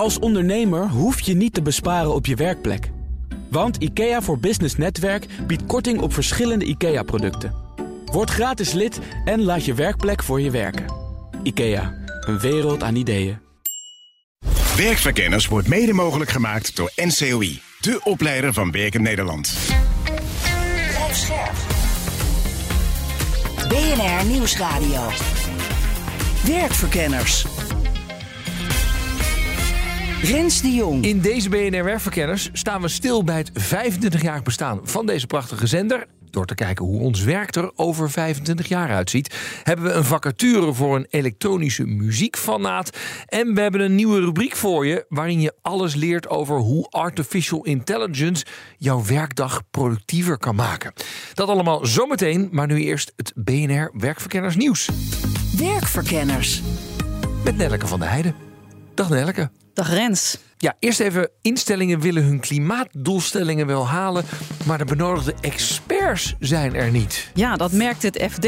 Als ondernemer hoef je niet te besparen op je werkplek. Want IKEA voor Business Netwerk biedt korting op verschillende IKEA-producten. Word gratis lid en laat je werkplek voor je werken. IKEA, een wereld aan ideeën. Werkverkenners wordt mede mogelijk gemaakt door NCOI, de opleider van Werken Nederland. BNR Nieuwsradio. Werkverkenners. Rens de Jong. In deze BNR Werkverkenners staan we stil bij het 25-jarig bestaan van deze prachtige zender. Door te kijken hoe ons werk er over 25 jaar uitziet, hebben we een vacature voor een elektronische muziekfanaat. En we hebben een nieuwe rubriek voor je, waarin je alles leert over hoe artificial intelligence jouw werkdag productiever kan maken. Dat allemaal zometeen, maar nu eerst het BNR Werkverkenners nieuws. Werkverkenners. Met Nelleke van der Heijden. Dag Nelleke. Dag Rens. Ja, eerst even. Instellingen willen hun klimaatdoelstellingen wel halen, maar de benodigde experts zijn er niet. Ja, dat merkt het FD.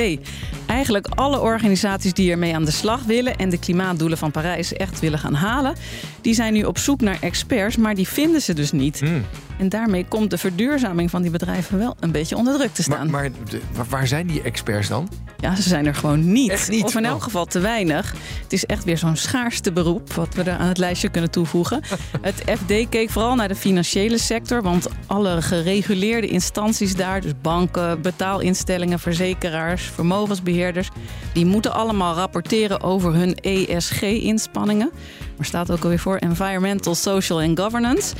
Eigenlijk alle organisaties die ermee aan de slag willen en de klimaatdoelen van Parijs echt willen gaan halen, die zijn nu op zoek naar experts, maar die vinden ze dus niet. Hmm. En daarmee komt de verduurzaming van die bedrijven wel een beetje onder druk te staan. Maar, maar waar- zijn die experts dan? Ja, ze zijn er gewoon niet. Niet? Of in elk Oh. geval te weinig. Het is echt weer zo'n schaarste beroep wat we er aan het lijstje kunnen toevoegen. het FD keek vooral naar de financiële sector, want alle gereguleerde instanties daar, dus banken, betaalinstellingen, verzekeraars, vermogensbeheerders, die moeten allemaal rapporteren over hun ESG-inspanningen. Maar staat ook alweer voor Environmental, Social and Governance.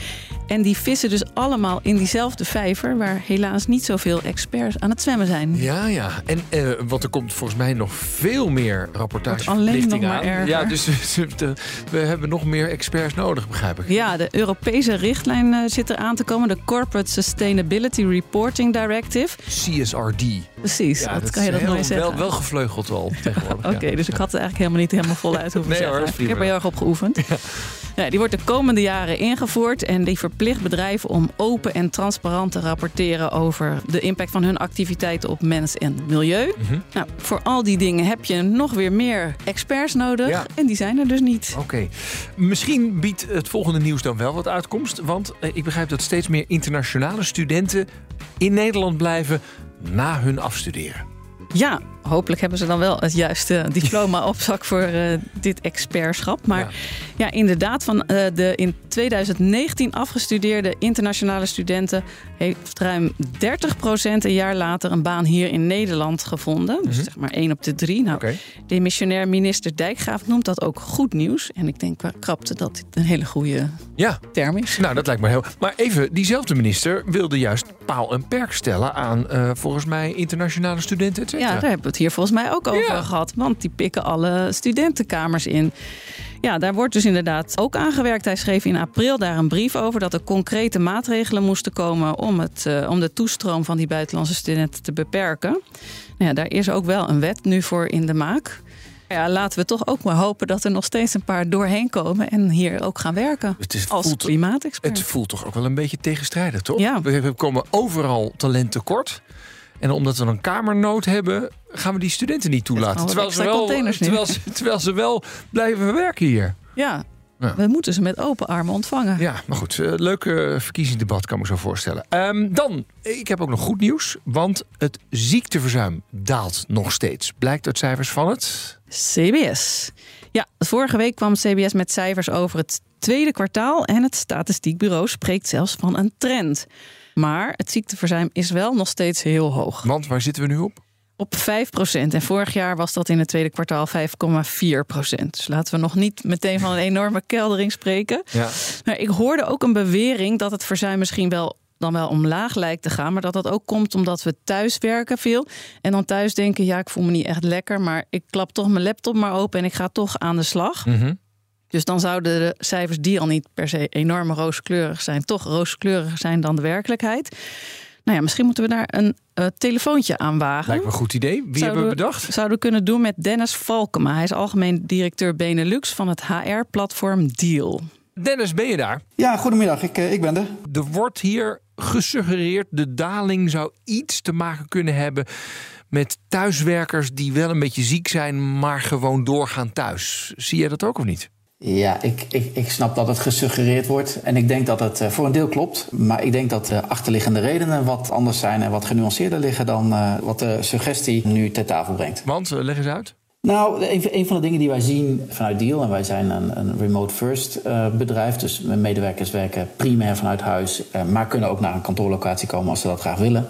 En die vissen dus allemaal in diezelfde vijver, waar helaas niet zoveel experts aan het zwemmen zijn. Ja, ja. En eh, want er komt volgens mij nog veel meer rapportageverplichting nog maar aan. erger. Ja, dus de- we hebben nog meer experts nodig, begrijp ik. Ja, de Europese richtlijn eh, zit er aan te komen. De Corporate Sustainability Reporting Directive. CSRD. Precies, Ja, dat kan je dat mooi heel- zeggen. Wel, wel gevleugeld al tegenwoordig. Oké, ja. dus ik had het eigenlijk helemaal niet helemaal voluit hoeven Nee hoor, zeggen. prima. ik heb er heel erg op geoefend. Ja, die wordt de komende jaren ingevoerd en die verplicht bedrijven om open en transparant te rapporteren over de impact van hun activiteiten op mens en milieu. Mhm. Nou, voor al die dingen heb je nog weer meer experts nodig Ja. en die zijn er dus niet. Oké. Misschien biedt het volgende nieuws dan wel wat uitkomst. Want eh, ik begrijp dat steeds meer internationale studenten in Nederland blijven na hun afstuderen. Ja, hopelijk hebben ze dan wel het juiste diploma op zak voor eh, dit expertschap. Maar Ja. ja, inderdaad, van eh, de in 2019 afgestudeerde internationale studenten heeft ruim 30% een jaar later een baan hier in Nederland gevonden. Dus zeg maar 1 op de 3. Nou, Oké. demissionair minister Dijkgraaf noemt dat ook goed nieuws. En ik denk waar krapte dat dit een hele goede Ja, term is. nou dat lijkt me heel. Maar even, diezelfde minister wilde juist paal en perk stellen aan eh, volgens mij internationale studenten, et Ja, daar hebben het hier volgens mij ook over Ja. gehad. Want die pikken alle studentenkamers in. Ja, daar wordt dus inderdaad ook aan gewerkt. Hij schreef in april daar een brief over dat er concrete maatregelen moesten komen om, het, eh, om de toestroom van die buitenlandse studenten te beperken. Nou ja, daar is ook wel een wet nu voor in de maak. Ja, laten we toch ook maar hopen dat er nog steeds een paar doorheen komen en hier ook gaan werken. Het is- als voelt- klimaatexpert. Het voelt toch ook wel een beetje tegenstrijdig, toch? Ja. We we komen overal talent tekort. En omdat we een kamernood hebben, gaan we die studenten niet toelaten. Terwijl ze, wel, terwijl, ze, terwijl ze wel blijven werken hier. Ja, Ja. we moeten ze met open armen ontvangen. Ja, maar goed. eh, Leuk eh, verkiezingsdebat, kan ik me zo voorstellen. Ehm, dan, ik heb ook nog goed nieuws. Want het ziekteverzuim daalt nog steeds. Blijkt uit cijfers van het... CBS. Ja, vorige week kwam CBS met cijfers over het tweede kwartaal en het statistiekbureau spreekt zelfs van een trend. Maar het ziekteverzuim is wel nog steeds heel hoog. Want waar zitten we nu op? Op 5% En vorig jaar was dat in het tweede kwartaal 5,4% Dus laten we nog niet meteen van een enorme keldering spreken. Ja. Maar ik hoorde ook een bewering dat het verzuim misschien wel dan wel omlaag lijkt te gaan, maar dat dat ook komt omdat we thuis werken veel en dan thuis denken ja ik voel me niet echt lekker, maar ik klap toch mijn laptop maar open en ik ga toch aan de slag. Mhm. Dus dan zouden de cijfers die al niet per se enorm rooskleurig zijn, toch rooskleuriger zijn dan de werkelijkheid. Nou ja, misschien moeten we daar een eh, telefoontje aan wagen. Lijkt me een goed idee. Wie hebben we bedacht? Zouden we kunnen doen met Dennis Valkema. Hij is algemeen directeur Benelux van het HR-platform Deal. Dennis, ben je daar? Ja, goedemiddag. Ik, eh, ik ben er. Er wordt hier gesuggereerd de daling zou iets te maken kunnen hebben met thuiswerkers die wel een beetje ziek zijn, maar gewoon doorgaan thuis. Zie jij dat ook of niet? Ja, ik, ik, ik snap dat het gesuggereerd wordt. En ik denk dat het uh, voor een deel klopt. Maar ik denk dat de achterliggende redenen wat anders zijn en wat genuanceerder liggen dan uh, wat de suggestie nu ter tafel brengt. Want, uh, leg eens uit. Nou, een, een, van de dingen die wij zien vanuit Deal, en wij zijn een, een remote first uh, bedrijf, dus medewerkers werken primair vanuit huis, uh, maar kunnen ook naar een kantoorlocatie komen als ze dat graag willen.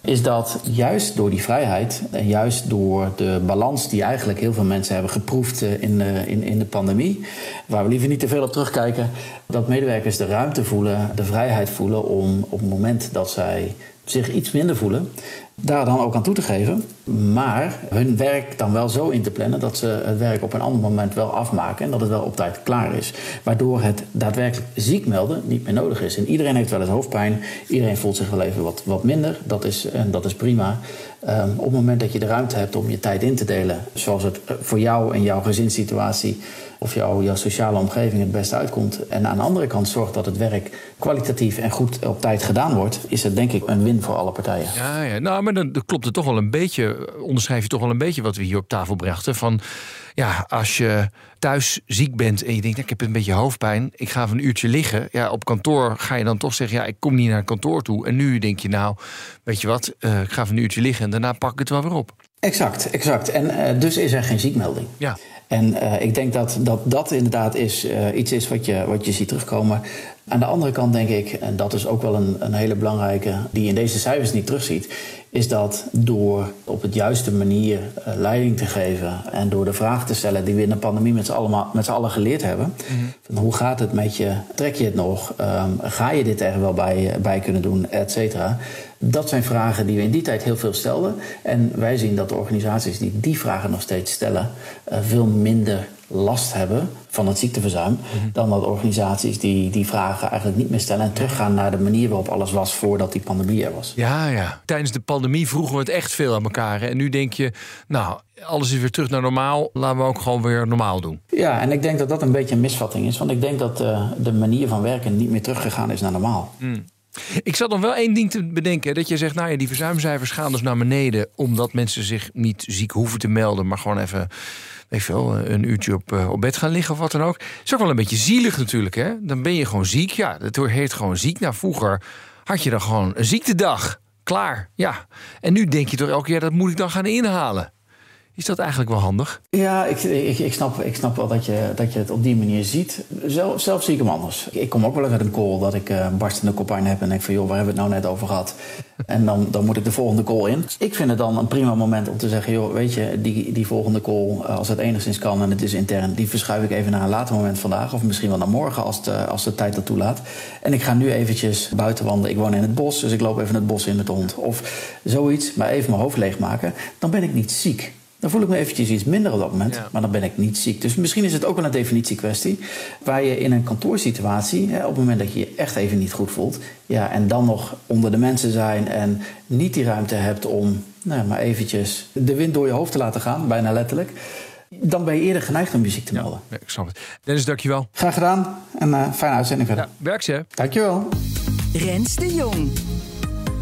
Is dat juist door die vrijheid en juist door de balans die eigenlijk heel veel mensen hebben geproefd in de, in, in de pandemie, waar we liever niet te veel op terugkijken, dat medewerkers de ruimte voelen, de vrijheid voelen om op het moment dat zij zich iets minder voelen, daar dan ook aan toe te geven. Maar hun werk dan wel zo in te plannen dat ze het werk op een ander moment wel afmaken en dat het wel op tijd klaar is. Waardoor het daadwerkelijk ziek melden niet meer nodig is. En iedereen heeft wel eens hoofdpijn, iedereen voelt zich wel even wat, wat minder. Dat is, en dat is prima. Um, op het moment dat je de ruimte hebt om je tijd in te delen, zoals het voor jou en jouw gezinssituatie of jouw, jouw sociale omgeving het beste uitkomt. En aan de andere kant zorgt dat het werk kwalitatief en goed op tijd gedaan wordt, is het denk ik een win voor alle partijen. Ja, ja. nou, maar dan klopt het toch wel een beetje, onderschrijf je toch wel een beetje wat we hier op tafel brachten. Van ja, als je thuis ziek bent en je denkt, ik heb een beetje hoofdpijn, ik ga even een uurtje liggen. Ja, op kantoor ga je dan toch zeggen, ja, ik kom niet naar het kantoor toe. En nu denk je, nou, weet je wat, uh, ik ga even een uurtje liggen en daarna pak ik het wel weer op. Exact, exact. En uh, dus is er geen ziekmelding. Ja. En uh, ik denk dat, dat dat inderdaad is, uh, iets is wat je, wat je ziet terugkomen. Aan de andere kant denk ik, en dat is ook wel een, een hele belangrijke, die je in deze cijfers niet terugziet, is dat door op het juiste manier uh, leiding te geven en door de vraag te stellen die we in de pandemie met z'n allen, met z'n allen geleerd hebben. Mm-hmm. Van hoe gaat het met je? Trek je het nog? Um, ga je dit er wel bij, bij kunnen doen? Et cetera. Dat zijn vragen die we in die tijd heel veel stelden. En wij zien dat de organisaties die die vragen nog steeds stellen, uh, veel minder last hebben van het ziekteverzuim. Mm-hmm. dan dat organisaties die die vragen eigenlijk niet meer stellen. en teruggaan naar de manier waarop alles was voordat die pandemie er was. Ja, ja. Tijdens de pandemie vroegen we het echt veel aan elkaar. En nu denk je, nou, alles is weer terug naar normaal. Laten we ook gewoon weer normaal doen. Ja, en ik denk dat dat een beetje een misvatting is. Want ik denk dat uh, de manier van werken niet meer teruggegaan is naar normaal. Mm. Ik zat nog wel één ding te bedenken. Dat je zegt, nou ja, die verzuimcijfers gaan dus naar beneden. Omdat mensen zich niet ziek hoeven te melden. Maar gewoon even, weet je wel, een uurtje op, uh, op bed gaan liggen of wat dan ook. Is ook wel een beetje zielig natuurlijk, hè. Dan ben je gewoon ziek. Ja, dat heet gewoon ziek. Nou, vroeger had je dan gewoon een ziektedag. Klaar, ja. En nu denk je toch elke keer, dat moet ik dan gaan inhalen. Is dat eigenlijk wel handig? Ja, ik, ik, ik, snap, ik snap wel dat je, dat je het op die manier ziet. Zelf, zie ik hem anders. Ik kom ook wel eens uit een call dat ik uh, barstende koppijn heb... en denk van, joh, waar hebben we het nou net over gehad? En dan, dan moet ik de volgende call in. Ik vind het dan een prima moment om te zeggen... joh, weet je, die, die volgende call, als het enigszins kan en het is intern... die verschuif ik even naar een later moment vandaag... of misschien wel naar morgen als de, als de tijd dat toelaat. En ik ga nu eventjes buiten wandelen. Ik woon in het bos, dus ik loop even het bos in met de hond. Of zoiets, maar even mijn hoofd leegmaken. Dan ben ik niet ziek. Dan voel ik me eventjes iets minder op dat moment, ja. maar dan ben ik niet ziek. Dus misschien is het ook wel een definitiekwestie. Waar je in een kantoorsituatie, hè, op het moment dat je je echt even niet goed voelt, ja, en dan nog onder de mensen zijn en niet die ruimte hebt om nou, maar eventjes de wind door je hoofd te laten gaan, bijna letterlijk. Dan ben je eerder geneigd om je ziek te melden. Ja, ik snap het. Dennis, dankjewel. Graag gedaan en uh, fijne uitzending verder. Ja, werk ze. Dankjewel. Rens de Jong.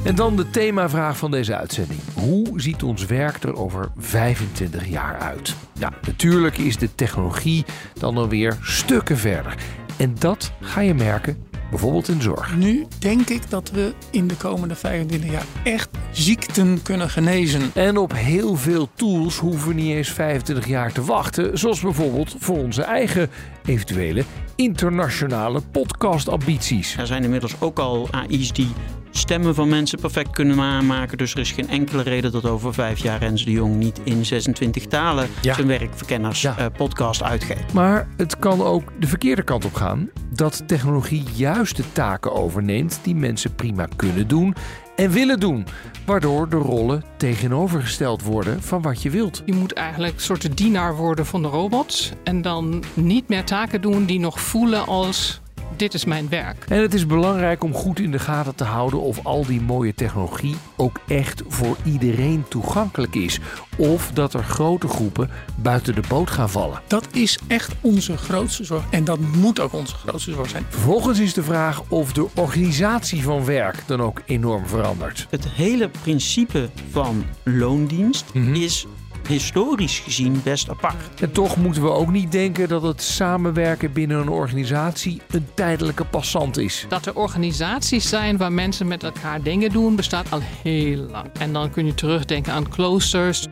En dan de themavraag van deze uitzending. Hoe ziet ons werk er over 25 jaar uit? Ja, natuurlijk is de technologie dan alweer stukken verder. En dat ga je merken bijvoorbeeld in zorg. Nu denk ik dat we in de komende 25 jaar echt ziekten kunnen genezen. En op heel veel tools hoeven we niet eens 25 jaar te wachten. Zoals bijvoorbeeld voor onze eigen eventuele internationale podcastambities. Er zijn inmiddels ook al AI's die stemmen van mensen perfect kunnen aanmaken. Dus er is geen enkele reden dat over vijf jaar Rens de Jong niet in 26 talen ja. zijn werkverkenners ja. uh, podcast uitgeeft. Maar het kan ook de verkeerde kant op gaan. Dat technologie juist de taken overneemt die mensen prima kunnen doen en willen doen. Waardoor de rollen tegenovergesteld worden van wat je wilt. Je moet eigenlijk een soort dienaar worden van de robots. En dan niet meer taken doen die nog voelen als dit is mijn werk. En het is belangrijk om goed in de gaten te houden of al die mooie technologie ook echt voor iedereen toegankelijk is. Of dat er grote groepen buiten de boot gaan vallen. Dat is echt onze grootste zorg. En dat moet ook onze grootste zorg zijn. Vervolgens is de vraag of de organisatie van werk dan ook enorm verandert. Het hele principe van loondienst mm-hmm. is historisch gezien best apart. En toch moeten we ook niet denken dat het samenwerken binnen een organisatie een tijdelijke passant is. Dat er organisaties zijn waar mensen met elkaar dingen doen, bestaat al heel lang. En dan kun je terugdenken aan cloisters.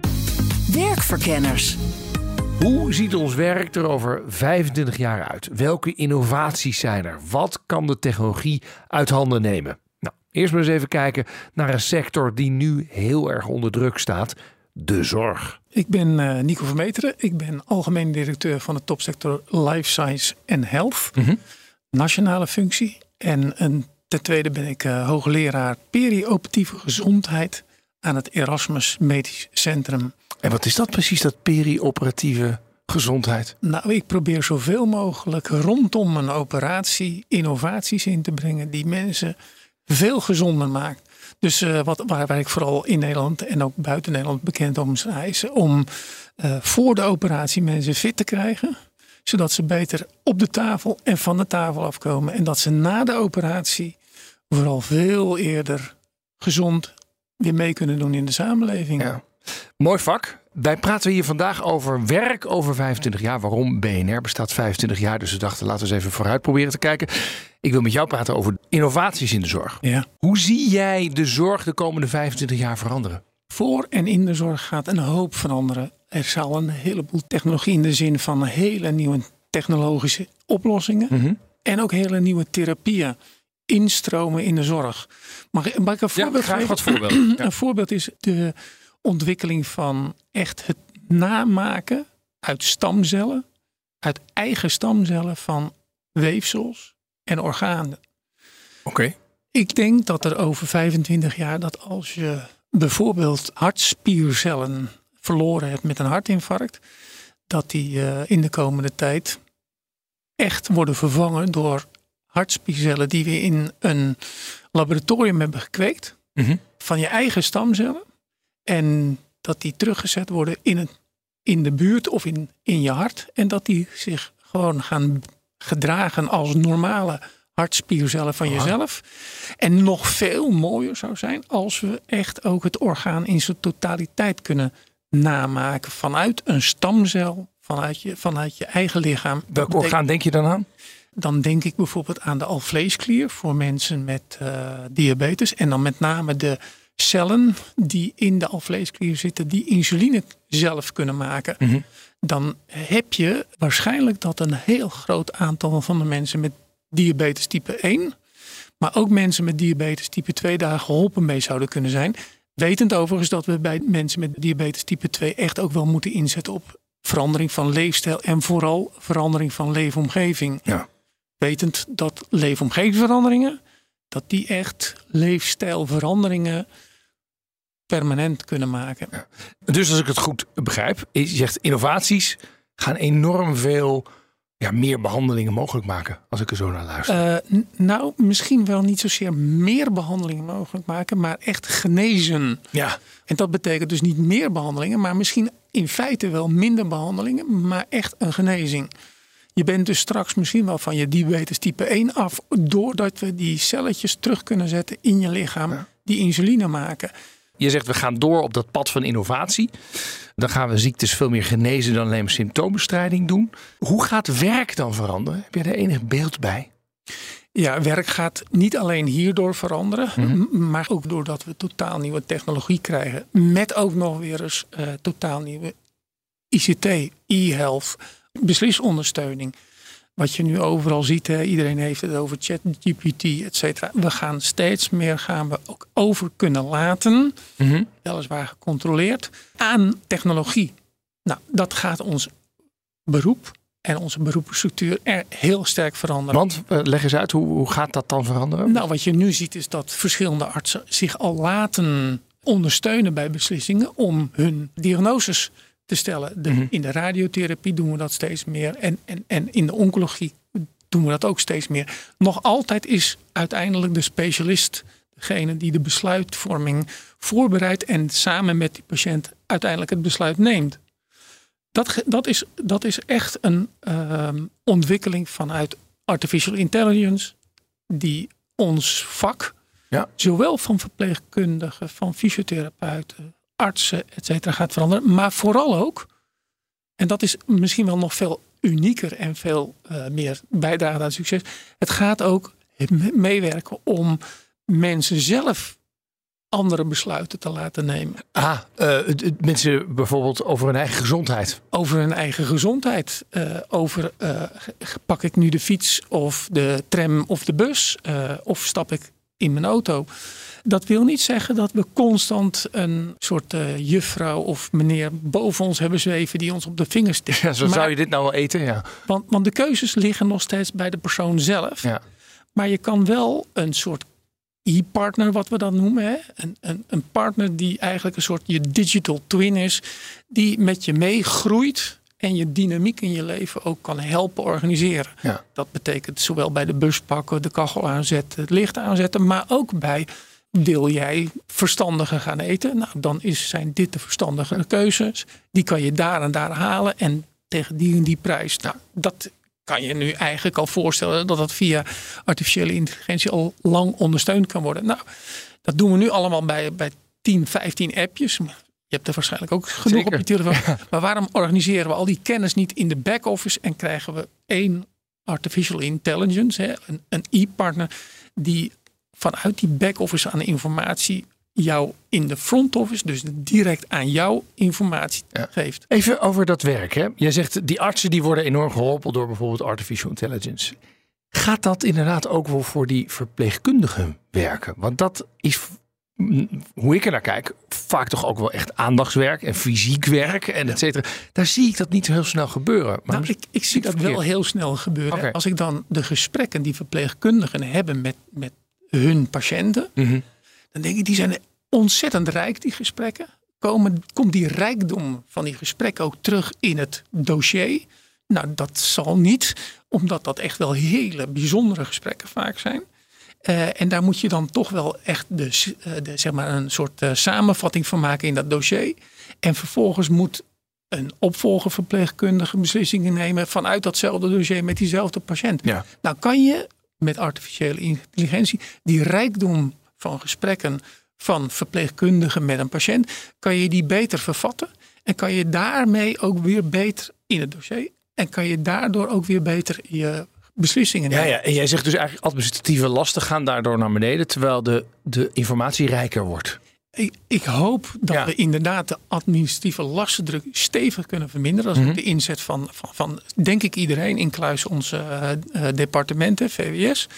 Werkverkenners. Hoe ziet ons werk er over 25 jaar uit? Welke innovaties zijn er? Wat kan de technologie uit handen nemen? Nou, eerst maar eens even kijken naar een sector die nu heel erg onder druk staat: de zorg. Ik ben uh, Nico Vermeteren. Ik ben algemeen directeur van de topsector Life Science en Health. Nationale functie. En een, ten tweede ben ik uh, hoogleraar perioperatieve gezondheid aan het Erasmus Medisch Centrum. En wat is dat precies, dat perioperatieve gezondheid? Nou, ik probeer zoveel mogelijk rondom een operatie innovaties in te brengen die mensen veel gezonder maakt. Dus uh, wat, waar, waar, ik vooral in Nederland en ook buiten Nederland bekend om sta, is om uh, voor de operatie mensen fit te krijgen. Zodat ze beter op de tafel en van de tafel afkomen. En dat ze na de operatie vooral veel eerder gezond weer mee kunnen doen in de samenleving. Ja. Mooi vak. Wij praten hier vandaag over werk over 25 jaar. Waarom BNR bestaat 25 jaar. Dus we dachten, laten we eens even vooruit proberen te kijken. Ik wil met jou praten over innovaties in de zorg. Ja. Hoe zie jij de zorg de komende 25 jaar veranderen? Voor en in de zorg gaat een hoop veranderen. Er zal een heleboel technologie in de zin van hele nieuwe technologische oplossingen. Mhm. En ook hele nieuwe therapieën instromen in de zorg. Mag, ik- mag ik een Ja, voorbeeld graag geven? wat voorbeelden. Ja. Een voorbeeld is de ontwikkeling van echt het namaken uit stamcellen, uit eigen stamcellen van weefsels en organen. Oké. Ik denk dat er over 25 jaar dat als je bijvoorbeeld hartspiercellen verloren hebt met een hartinfarct, dat die eh, in de komende tijd echt worden vervangen door hartspiercellen die we in een laboratorium hebben gekweekt Mhm. van je eigen stamcellen. En dat die teruggezet worden in, het, in de buurt of in, in je hart. En dat die zich gewoon gaan gedragen als normale hartspiercellen van jezelf. En nog veel mooier zou zijn als we echt ook het orgaan in zijn totaliteit kunnen namaken. Vanuit een stamcel, vanuit je, vanuit je eigen lichaam. Welk orgaan denk je dan aan? dan denk ik bijvoorbeeld aan de alvleesklier voor mensen met eh, diabetes. En dan met name de cellen die in de alvleesklier zitten, die insuline zelf kunnen maken. Mhm. Dan heb je waarschijnlijk dat een heel groot aantal van de mensen met diabetes type 1, maar ook mensen met diabetes type 2 daar geholpen mee zouden kunnen zijn. Wetend overigens dat we bij mensen met diabetes type 2 echt ook wel moeten inzetten op verandering van leefstijl en vooral verandering van leefomgeving. Ja. Wetend dat leefomgevingsveranderingen, dat die echt leefstijlveranderingen permanent kunnen maken. Dus als ik het goed begrijp, je zegt innovaties gaan enorm veel ja, meer behandelingen mogelijk maken. Als ik er zo naar luister. Eh, nou, misschien wel niet zozeer meer behandelingen mogelijk maken, maar echt genezen. ja. En dat betekent dus niet meer behandelingen, maar misschien in feite wel minder behandelingen, maar echt een genezing. Je bent dus straks misschien wel van je diabetes type 1 af, doordat we die celletjes terug kunnen zetten in je lichaam, die insuline maken. Je zegt we gaan door op dat pad van innovatie. Dan gaan we ziektes veel meer genezen dan alleen maar symptoombestrijding doen. Hoe gaat werk dan veranderen? Heb je daar enig beeld bij? Ja, werk gaat niet alleen hierdoor veranderen, m- maar ook doordat we totaal nieuwe technologie krijgen. Met ook nog weer eens eh, totaal nieuwe ICT, e-health, beslisondersteuning. Wat je nu overal ziet, hè, iedereen heeft het over ChatGPT, et cetera. We gaan steeds meer gaan we ook over kunnen laten, weliswaar gecontroleerd, aan technologie. Nou, dat gaat ons beroep en onze beroepsstructuur er heel sterk veranderen. Want eh, leg eens uit, hoe, hoe gaat dat dan veranderen? Nou, wat je nu ziet is dat verschillende artsen zich al laten ondersteunen bij beslissingen om hun diagnoses te stellen. De, In de radiotherapie doen we dat steeds meer en, en, en in de oncologie doen we dat ook steeds meer. Nog altijd is uiteindelijk de specialist degene die de besluitvorming voorbereidt en samen met die patiënt uiteindelijk het besluit neemt. Dat, dat, is, dat is echt een ehm, ontwikkeling vanuit artificial intelligence, die ons vak, Ja. zowel van verpleegkundigen, van fysiotherapeuten, artsen, et cetera, gaat veranderen. Maar vooral ook, en dat is misschien wel nog veel unieker en veel uh, meer bijdragen aan succes. Het gaat ook meewerken om mensen zelf andere besluiten te laten nemen. Ah, uh, mensen bijvoorbeeld over hun eigen gezondheid. Over hun eigen gezondheid. Uh, over pak ik nu de fiets of de tram of de bus of stap ik in mijn auto. Dat wil niet zeggen dat we constant een soort uh, juffrouw of meneer boven ons hebben zweven die ons op de vingers tikt. Ja, zo zou je dit nou wel eten, ja. Want, want de keuzes liggen nog steeds bij de persoon zelf. Ja. Maar je kan wel een soort e-partner, wat we dan noemen. Hè? Een, een, een partner die eigenlijk een soort je digital twin is, die met je meegroeit en je dynamiek in je leven ook kan helpen organiseren. Ja. Dat betekent zowel bij de bus pakken, de kachel aanzetten, het licht aanzetten, maar ook bij wil jij verstandiger gaan eten? Nou, dan is, zijn dit de verstandige keuzes. Die kan je daar en daar halen en tegen die en die prijs. Nou, dat kan je nu eigenlijk al voorstellen dat dat via artificiële intelligentie al lang ondersteund kan worden. Nou, dat doen we nu allemaal bij, bij 10, 15 appjes. Je hebt er waarschijnlijk ook genoeg op je telefoon. Maar waarom organiseren we al die kennis niet in de back-office en krijgen we één artificial intelligence, hè, een, een e-partner, die vanuit die back-office aan informatie jou in de front office, dus direct aan jou informatie geeft. Even over dat werk. Hè? Jij zegt die artsen die worden enorm geholpen door bijvoorbeeld artificial intelligence. Gaat dat inderdaad ook wel voor die verpleegkundigen werken? Want dat is hoe ik er naar kijk, vaak toch ook wel echt aandachtswerk en fysiek werk en et cetera. Daar zie ik dat niet heel snel gebeuren. Maar nou, ik, ik zie dat wel heel snel gebeuren. Als ik dan de gesprekken die verpleegkundigen hebben met, met hun patiënten, mhm. dan denk ik, die zijn ontzettend rijk, die gesprekken. Komen, komt die rijkdom van die gesprekken ook terug in het dossier? Nou, dat zal niet, omdat dat echt wel hele bijzondere gesprekken vaak zijn. Uh, en daar moet je dan toch wel echt de, de zeg maar een soort uh, samenvatting van maken in dat dossier. En vervolgens moet een opvolgerverpleegkundige beslissingen nemen vanuit datzelfde dossier met diezelfde patiënt. Ja. Nou kan je met artificiële intelligentie die rijkdom van gesprekken van verpleegkundigen met een patiënt, kan je die beter vervatten en kan je daarmee ook weer beter in het dossier en kan je daardoor ook weer beter je beslissingen nemen. Ja, ja, en jij zegt dus eigenlijk administratieve lasten gaan daardoor naar beneden, terwijl de, de informatie rijker wordt. Ik, ik hoop dat we inderdaad de administratieve lastendruk stevig kunnen verminderen. Dat is mm de inzet van, van, van, denk ik, iedereen, inclusief onze uh, departementen, VWS.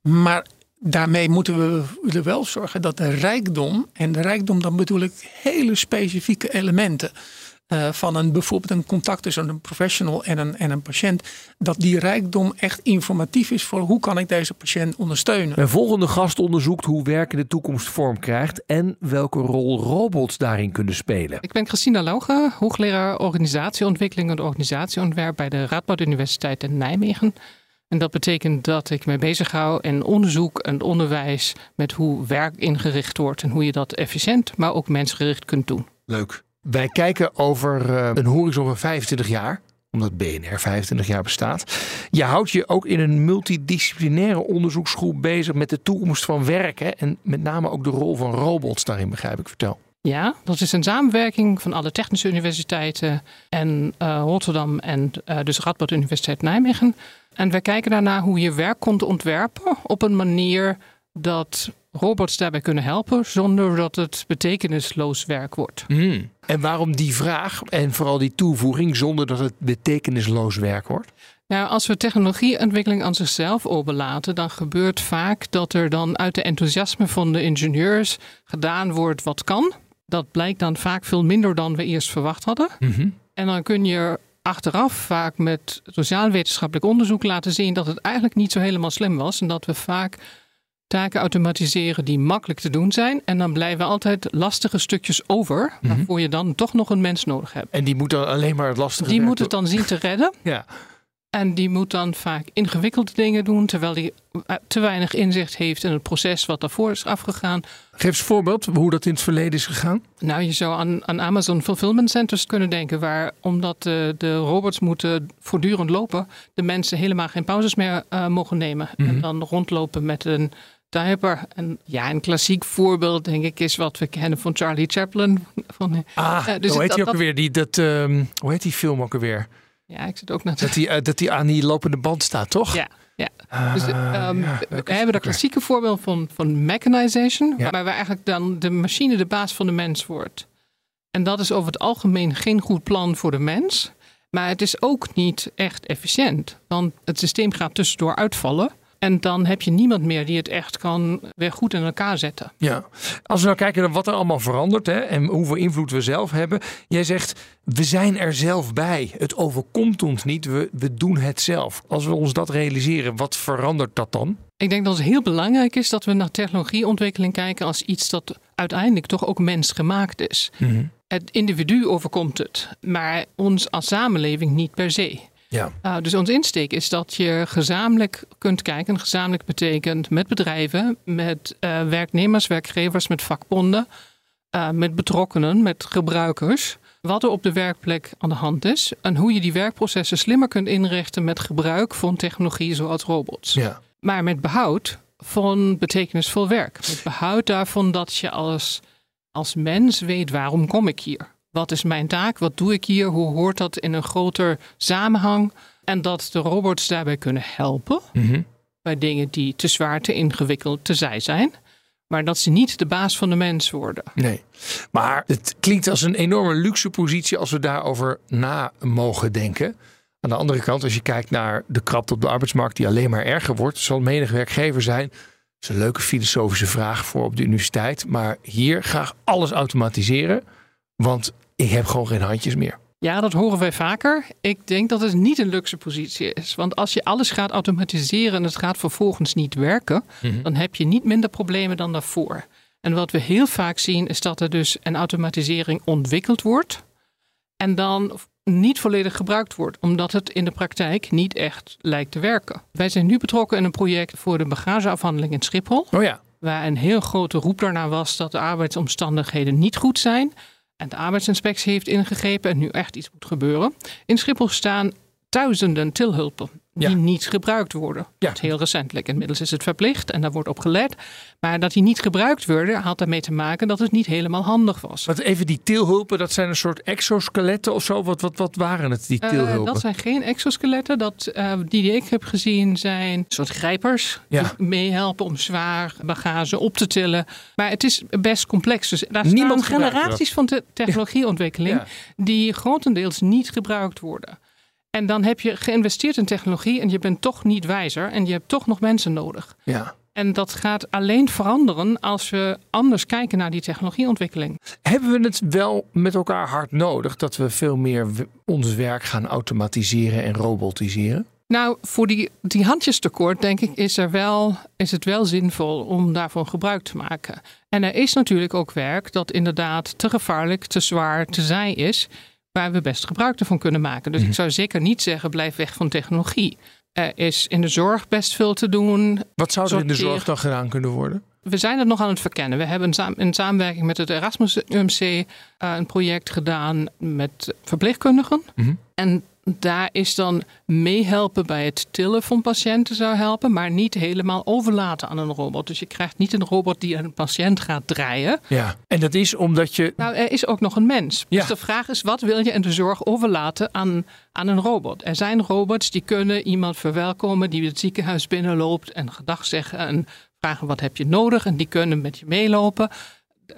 Maar daarmee moeten we er wel zorgen dat de rijkdom, en de rijkdom dan bedoel ik hele specifieke elementen. Uh, van een, bijvoorbeeld een contact tussen een professional en een, en een patiënt. Dat die rijkdom echt informatief is voor hoe kan ik deze patiënt ondersteunen. Mijn volgende gast onderzoekt hoe werken de toekomst vorm krijgt en welke rol robots daarin kunnen spelen. Ik ben Christina Lauge, hoogleraar organisatieontwikkeling en organisatieontwerp bij de Radboud Universiteit in Nijmegen. En dat betekent dat ik me bezighoud in onderzoek en onderwijs met hoe werk ingericht wordt en hoe je dat efficiënt, maar ook mensgericht kunt doen. Leuk. Wij kijken over uh, een horizon van 25 jaar omdat BNR 25 jaar bestaat. Je houdt je ook in een multidisciplinaire onderzoeksgroep bezig met de toekomst van werken en met name ook de rol van robots daarin, begrijp ik. Vertel. Ja, dat is een samenwerking van alle technische universiteiten en uh, Rotterdam en uh, dus Radboud Universiteit Nijmegen. En wij kijken daarna hoe je werk kunt ontwerpen op een manier dat robots daarbij kunnen helpen zonder dat het betekenisloos werk wordt. Hmm. En waarom die vraag en vooral die toevoeging zonder dat het betekenisloos werk wordt? Nou, als we technologieontwikkeling aan zichzelf overlaten, dan gebeurt vaak dat er dan uit de enthousiasme van de ingenieurs gedaan wordt wat kan. Dat blijkt dan vaak veel minder dan we eerst verwacht hadden. Mhm. En dan kun je achteraf vaak met sociaal-wetenschappelijk onderzoek laten zien dat het eigenlijk niet zo helemaal slim was. En dat we vaak taken automatiseren die makkelijk te doen zijn. En dan blijven altijd lastige stukjes over, mm waarvoor je dan toch nog een mens nodig hebt. En die moet dan alleen maar het lastige Die moet het dan zien te redden. ja. En die moet dan vaak ingewikkelde dingen doen, terwijl die eh, te weinig inzicht heeft in het proces wat daarvoor is afgegaan. Geef eens een voorbeeld hoe dat in het verleden is gegaan. Nou, je zou aan, aan Amazon Fulfillment Centers kunnen denken, waar omdat de, de robots moeten voortdurend lopen, de mensen helemaal geen pauzes meer uh, mogen nemen. En mhm. dan rondlopen met een diaper. En ja, een klassiek voorbeeld, denk ik, is wat we kennen van Charlie Chaplin. Van, ah, uh, dus hoe heet dat, die ook alweer? Die, dat, um, hoe heet die film ook alweer? Ja, ik zit ook naar dat hij uh, dat die aan die lopende band staat, toch? Ja. Ja, dus, um, ja, we hebben dat klassieke voorbeeld van, van mechanization, ja. waar eigenlijk dan de machine de baas van de mens wordt. En dat is over het algemeen geen goed plan voor de mens. Maar het is ook niet echt efficiënt. Want het systeem gaat tussendoor uitvallen. En dan heb je niemand meer die het echt kan weer goed in elkaar zetten. Ja, als we nou kijken naar wat er allemaal verandert hè, en hoeveel invloed we zelf hebben. Jij zegt, we zijn er zelf bij. Het overkomt ons niet, we, we doen het zelf. Als we ons dat realiseren, wat verandert dat dan? Ik denk dat het heel belangrijk is dat we naar technologieontwikkeling kijken als iets dat uiteindelijk toch ook mensgemaakt is. Mm Het individu overkomt het, maar ons als samenleving niet per se. Ja. Uh, dus ons insteek is dat je gezamenlijk kunt kijken. Gezamenlijk betekent met bedrijven, met uh, werknemers, werkgevers, met vakbonden, uh, met betrokkenen, met gebruikers. Wat er op de werkplek aan de hand is en hoe je die werkprocessen slimmer kunt inrichten met gebruik van technologie zoals robots. Ja. Maar met behoud van betekenisvol werk. Met behoud daarvan dat je als, als mens weet waarom kom ik hier. Wat is mijn taak? Wat doe ik hier? Hoe hoort dat in een groter samenhang? En dat de robots daarbij kunnen helpen mhm. bij dingen die te zwaar, te ingewikkeld, te zij zijn. Maar dat ze niet de baas van de mens worden. Nee, maar het klinkt als een enorme luxe positie als we daarover na mogen denken. Aan de andere kant, als je kijkt naar de krapte op de arbeidsmarkt die alleen maar erger wordt, zal menig werkgever zijn. Dat is een leuke filosofische vraag voor op de universiteit. Maar hier graag alles automatiseren. Want ik heb gewoon geen handjes meer. Ja, dat horen wij vaker. Ik denk dat het niet een luxe positie is. Want als je alles gaat automatiseren en het gaat vervolgens niet werken, mhm. dan heb je niet minder problemen dan daarvoor. En wat we heel vaak zien is dat er dus een automatisering ontwikkeld wordt en dan niet volledig gebruikt wordt, omdat het in de praktijk niet echt lijkt te werken. Wij zijn nu betrokken in een project voor de bagageafhandeling in Schiphol. Oh ja. Waar een heel grote roep daarna was dat de arbeidsomstandigheden niet goed zijn. En de arbeidsinspectie heeft ingegrepen en nu echt iets moet gebeuren. In Schiphol staan duizenden tilhulpen die niet gebruikt worden. Ja. Dat heel recentelijk. Inmiddels is het verplicht en daar wordt op gelet. Maar dat die niet gebruikt werden, had daarmee te maken dat het niet helemaal handig was. Wat even die tilhulpen, dat zijn een soort exoskeletten of zo? Wat, wat, wat waren het, die eh, tilhulpen? dat zijn geen exoskeletten. Dat, uh, die die ik heb gezien zijn soort grijpers. Die meehelpen om zwaar bagage op te tillen. Maar het is best complex. Dus daar Niemand generaties van de technologieontwikkeling die grotendeels niet gebruikt worden. En dan heb je geïnvesteerd in technologie en je bent toch niet wijzer en je hebt toch nog mensen nodig. Ja. En dat gaat alleen veranderen als we anders kijken naar die technologieontwikkeling. Hebben we het wel met elkaar hard nodig dat we veel meer ons werk gaan automatiseren en robotiseren? Nou, voor die, die handjestekort, denk ik, is, er wel, is het wel zinvol om daarvan gebruik te maken. En er is natuurlijk ook werk dat inderdaad te gevaarlijk, te zwaar, te zij is waar we best gebruik van kunnen maken. Dus ik mhm. zou zeker niet zeggen blijf weg van technologie. Er is in de zorg best veel te doen. Wat zou er in de zorg dan gedaan kunnen worden? We zijn het nog aan het verkennen. We hebben in samenwerking met het Erasmus UMC uh, een project gedaan met verpleegkundigen. Mm En daar is dan meehelpen bij het tillen van patiënten zou helpen, maar niet helemaal overlaten aan een robot. Dus je krijgt niet een robot die een patiënt gaat draaien. Ja, en dat is omdat je. Nou, er is ook nog een mens. Ja. Dus de vraag is: wat wil je in de zorg overlaten aan, aan een robot? Er zijn robots die kunnen iemand verwelkomen die het ziekenhuis binnenloopt en gedag zeggen en vragen: wat heb je nodig? En die kunnen met je meelopen.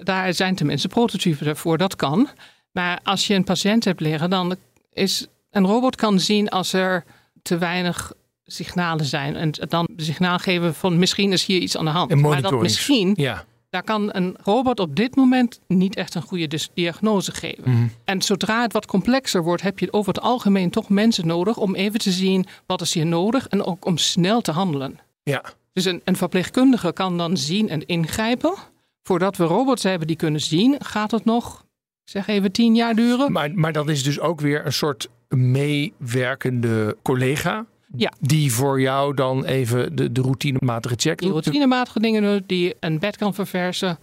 Daar zijn tenminste prototypen voor, dat kan. Maar als je een patiënt hebt liggen, dan is een robot kan zien als er te weinig signalen zijn. En dan signaal geven van misschien is hier iets aan de hand. Maar dat misschien, ja. daar kan een robot op dit moment niet echt een goede diagnose geven. Mhm. En zodra het wat complexer wordt, heb je over het algemeen toch mensen nodig om even te zien wat is hier nodig en ook om snel te handelen. Ja. Dus een, een verpleegkundige kan dan zien en ingrijpen. Voordat we robots hebben die kunnen zien, gaat het nog zeg even tien jaar duren. Maar, maar dat is dus ook weer een soort meewerkende collega. Ja. Die voor jou dan even de, de routinematige check doet. Die routinematige dingen doet, die een bed kan verversen.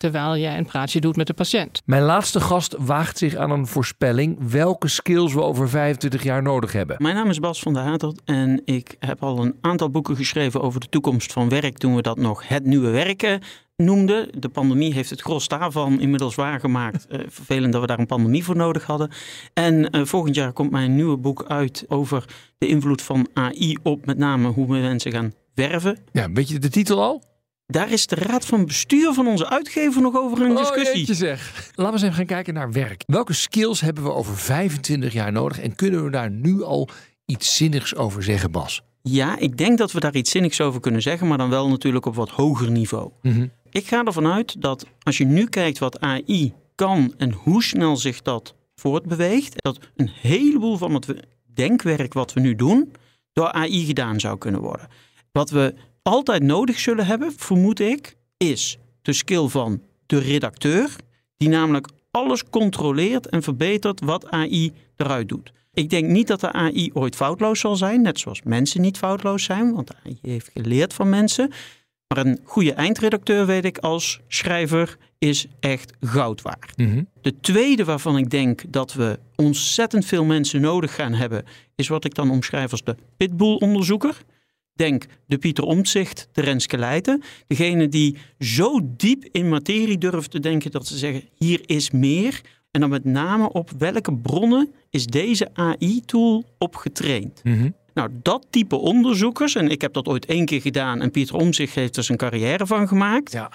Terwijl jij een praatje doet met de patiënt. Mijn laatste gast waagt zich aan een voorspelling welke skills we over 25 jaar nodig hebben. Mijn naam is Bas van der Hatert en ik heb al een aantal boeken geschreven over de toekomst van werk toen we dat nog het nieuwe werken noemden. De pandemie heeft het gros daarvan inmiddels waargemaakt. Uh, vervelend dat we daar een pandemie voor nodig hadden. En uh, volgend jaar komt mijn nieuwe boek uit over de invloed van AI op met name hoe we mensen gaan werven. Ja, weet je de titel al? Daar is de raad van bestuur van onze uitgever nog over een discussie. Oh, zeg. Laten we eens even gaan kijken naar werk. Welke skills hebben we over 25 jaar nodig en kunnen we daar nu al iets zinnigs over zeggen, Bas? Ja, ik denk dat we daar iets zinnigs over kunnen zeggen, maar dan wel natuurlijk op wat hoger niveau. Mm Ik ga ervan uit dat als je nu kijkt wat AI kan en hoe snel zich dat voortbeweegt, dat een heleboel van het denkwerk wat we nu doen door AI gedaan zou kunnen worden. Wat we altijd nodig zullen hebben, vermoed ik, is de skill van de redacteur, die namelijk alles controleert en verbetert wat AI eruit doet. Ik denk niet dat de AI ooit foutloos zal zijn, net zoals mensen niet foutloos zijn, want de AI heeft geleerd van mensen. Maar een goede eindredacteur, weet ik als schrijver, is echt goud waard. Mhm. De tweede waarvan ik denk dat we ontzettend veel mensen nodig gaan hebben, is wat ik dan omschrijf als de pitbull-onderzoeker. Denk de Pieter Omtzigt, de Renske Leijten. Degene die zo diep in materie durven te denken dat ze zeggen, hier is meer. En dan met name op welke bronnen is deze AI-tool op getraind. Mhm. Nou, dat type onderzoekers, en ik heb dat ooit één keer gedaan en Pieter Omtzigt heeft er zijn carrière van gemaakt. Ja.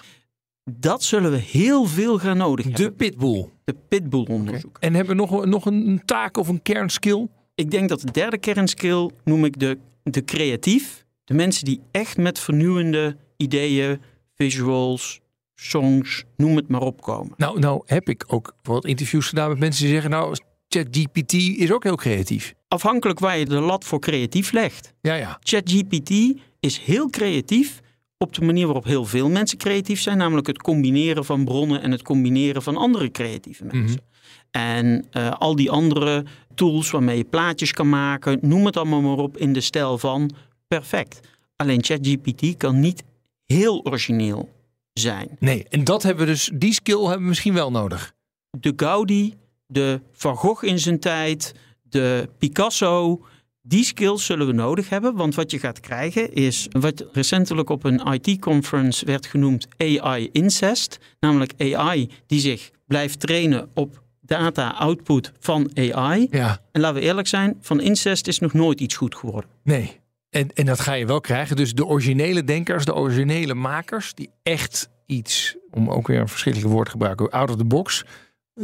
Dat zullen we heel veel gaan nodig hebben. De pitbull. De pitbull-onderzoek. En hebben we nog, nog een taak of een kernskill? Ik denk dat de derde kernskill noem ik de, de creatief. De mensen die echt met vernieuwende ideeën, visuals, songs, noem het maar op komen. Nou, nou heb ik ook bijvoorbeeld interviews gedaan met mensen die zeggen... nou, ChatGPT is ook heel creatief. Afhankelijk waar je de lat voor creatief legt. Ja, ja. ChatGPT is heel creatief op de manier waarop heel veel mensen creatief zijn, namelijk het combineren van bronnen en het combineren van andere creatieve mensen. En uh, al die andere tools waarmee je plaatjes kan maken, noem het allemaal maar op in de stijl van perfect. Alleen ChatGPT kan niet heel origineel zijn. Nee, en dat hebben we dus, die skill hebben we misschien wel nodig. De Gaudi, de Van Gogh in zijn tijd, de Picasso, die skills zullen we nodig hebben. Want wat je gaat krijgen is wat recentelijk op een IT-conference werd genoemd AI incest. Namelijk AI die zich blijft trainen op data output van AI. Ja. En laten we eerlijk zijn, van incest is nog nooit iets goed geworden. Nee. En, en dat ga je wel krijgen. Dus de originele denkers, de originele makers, die echt iets, om ook weer een verschillende woord te gebruiken, out of the box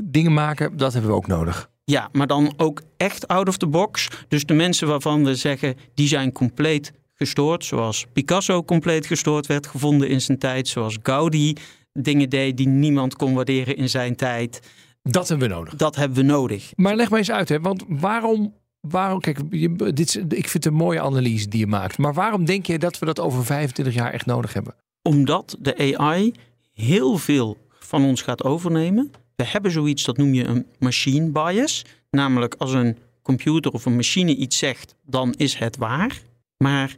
dingen maken, dat hebben we ook nodig. Ja, maar dan ook echt out of the box. Dus de mensen waarvan we zeggen, die zijn compleet gestoord. Zoals Picasso compleet gestoord werd gevonden in zijn tijd. Zoals Gaudi dingen deed die niemand kon waarderen in zijn tijd. Dat hebben we nodig. Dat hebben we nodig. Maar leg maar eens uit, hè? want waarom Waarom, kijk, je, dit, ik vind het een mooie analyse die je maakt. Maar waarom denk je dat we dat over 25 jaar echt nodig hebben? Omdat de AI heel veel van ons gaat overnemen. We hebben zoiets, dat noem je een machine bias. Namelijk als een computer of een machine iets zegt, dan is het waar. Maar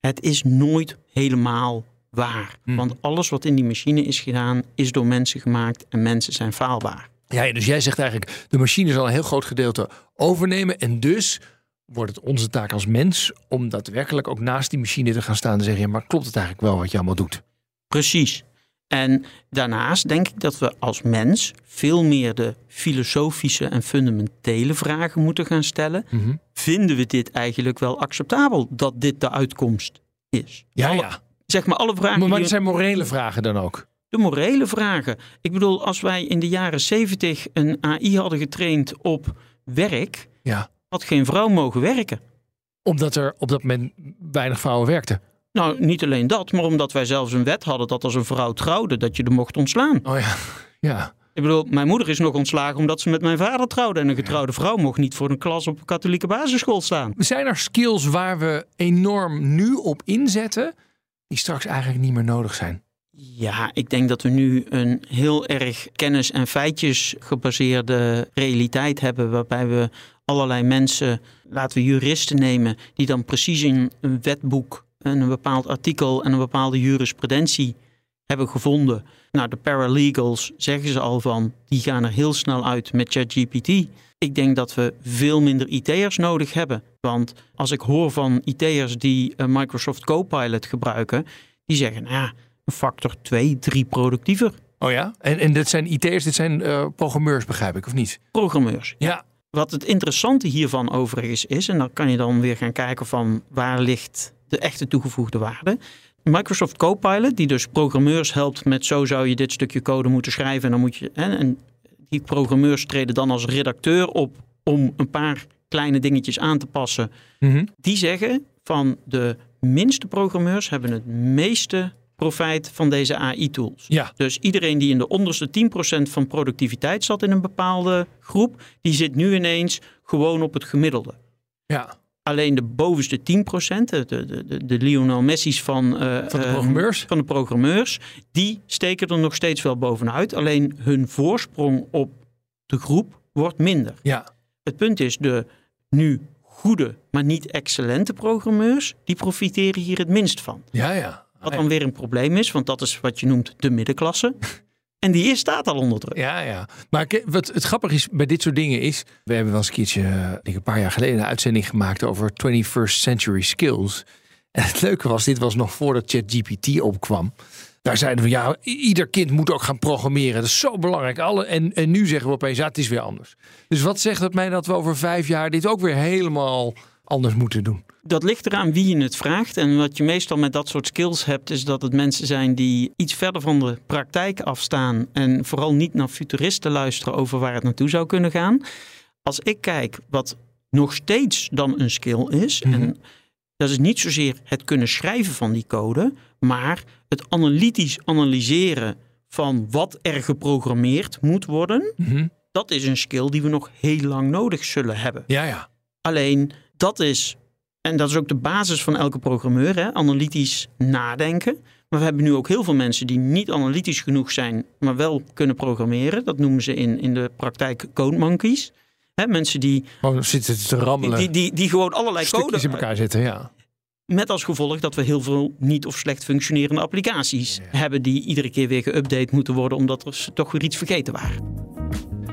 het is nooit helemaal waar. Hmm. Want alles wat in die machine is gedaan, is door mensen gemaakt en mensen zijn faalbaar. Ja, dus jij zegt eigenlijk, de machine zal een heel groot gedeelte overnemen. En dus wordt het onze taak als mens om daadwerkelijk ook naast die machine te gaan staan en zeggen, ja, maar klopt het eigenlijk wel wat je allemaal doet? Precies. En daarnaast denk ik dat we als mens veel meer de filosofische en fundamentele vragen moeten gaan stellen. Mhm. Vinden we dit eigenlijk wel acceptabel dat dit de uitkomst is? Ja, Alle- ja. Zeg maar alle vragen. Maar, maar die- zijn morele vragen dan ook. De morele vragen. Ik bedoel, als wij in de jaren 70 een AI hadden getraind op werk, Ja. had geen vrouw mogen werken. Omdat er op dat moment weinig vrouwen werkten. Nou, niet alleen dat, maar omdat wij zelfs een wet hadden dat als een vrouw trouwde, dat je er mocht ontslaan. Oh ja, ja. Ik bedoel, mijn moeder is nog ontslagen omdat ze met mijn vader trouwde. En een getrouwde vrouw mocht niet voor een klas op een katholieke basisschool staan. Zijn er skills waar we enorm nu op inzetten, die straks eigenlijk niet meer nodig zijn? Ja, ik denk dat we nu een heel erg kennis- en feitjes gebaseerde realiteit hebben. Waarbij we allerlei mensen, laten we juristen nemen, die dan precies in een wetboek en een bepaald artikel en een bepaalde jurisprudentie hebben gevonden. Nou, de paralegals zeggen ze al van, die gaan er heel snel uit met ChatGPT. Ik denk dat we veel minder IT'ers nodig hebben. Want als ik hoor van IT'ers die uh, Microsoft Copilot gebruiken, die zeggen, nou ja, factor 2, 3 productiever. Oh ja? En, en dit zijn IT'ers, dit zijn uh, programmeurs, begrijp ik, of niet? Programmeurs. Ja. Wat het interessante hiervan overigens is, en dan kan je dan weer gaan kijken van waar ligt de echte toegevoegde waarde. Microsoft Copilot, die dus programmeurs helpt met zo zou je dit stukje code moeten schrijven. En dan moet je. Hè, en die programmeurs treden dan als redacteur op om een paar kleine dingetjes aan te passen. Mhm. Die zeggen van de minste programmeurs hebben het meeste profijt van deze AI-tools. Ja. Dus iedereen die in de onderste 10% van productiviteit zat in een bepaalde groep, die zit nu ineens gewoon op het gemiddelde. Ja. Alleen de bovenste 10%, de, de, de, de Lionel Messi's van, uh, van, de programmeurs. Uh, van de programmeurs, die steken er nog steeds wel bovenuit. Alleen hun voorsprong op de groep wordt minder. Ja. Het punt is, de nu goede, maar niet excellente programmeurs, die profiteren hier het minst van. Ja, ja. Wat dan weer een probleem is, want dat is wat je noemt de middenklasse. En die is, staat al onder druk. Ja, ja. Maar wat het grappige is bij dit soort dingen is... We hebben wel eens een keertje, denk een paar jaar geleden... een uitzending gemaakt over 21st century skills. En het leuke was, dit was nog voordat ChatGPT opkwam. Daar zeiden we, ja, ieder kind moet ook gaan programmeren. Dat is zo belangrijk. Alle, en, en nu zeggen we opeens, ja, het is weer anders. Dus wat zegt het mij dat we over vijf jaar... dit ook weer helemaal anders moeten doen? Dat ligt eraan wie je het vraagt. En wat je meestal met dat soort skills hebt, is dat het mensen zijn die iets verder van de praktijk afstaan. En vooral niet naar futuristen luisteren over waar het naartoe zou kunnen gaan. Als ik kijk wat nog steeds dan een skill is. Mhm. En dat is niet zozeer het kunnen schrijven van die code, maar het analytisch analyseren van wat er geprogrammeerd moet worden. Mhm. Dat is een skill die we nog heel lang nodig zullen hebben. Ja, ja. Alleen dat is, en dat is ook de basis van elke programmeur, hè, analytisch nadenken. Maar we hebben nu ook heel veel mensen die niet analytisch genoeg zijn, maar wel kunnen programmeren. Dat noemen ze in, in de praktijk code monkeys. Hè, mensen die, Gewoon zitten te rammelen. die, die, die gewoon allerlei stukjes code in elkaar zitten, ja. met als gevolg dat we heel veel niet of slecht functionerende applicaties hebben die iedere keer weer geüpdate moeten worden omdat er toch weer iets vergeten waren.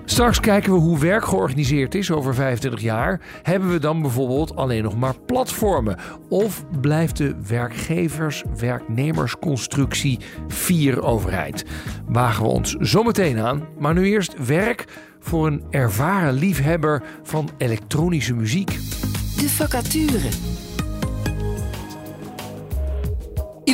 Straks kijken we hoe werk georganiseerd is over 25 jaar. Hebben we dan bijvoorbeeld alleen nog maar platformen? Of blijft de werkgevers-werknemersconstructie vier overheid? Wagen we ons zometeen aan. Maar nu eerst werk voor een ervaren liefhebber van elektronische muziek. De vacature.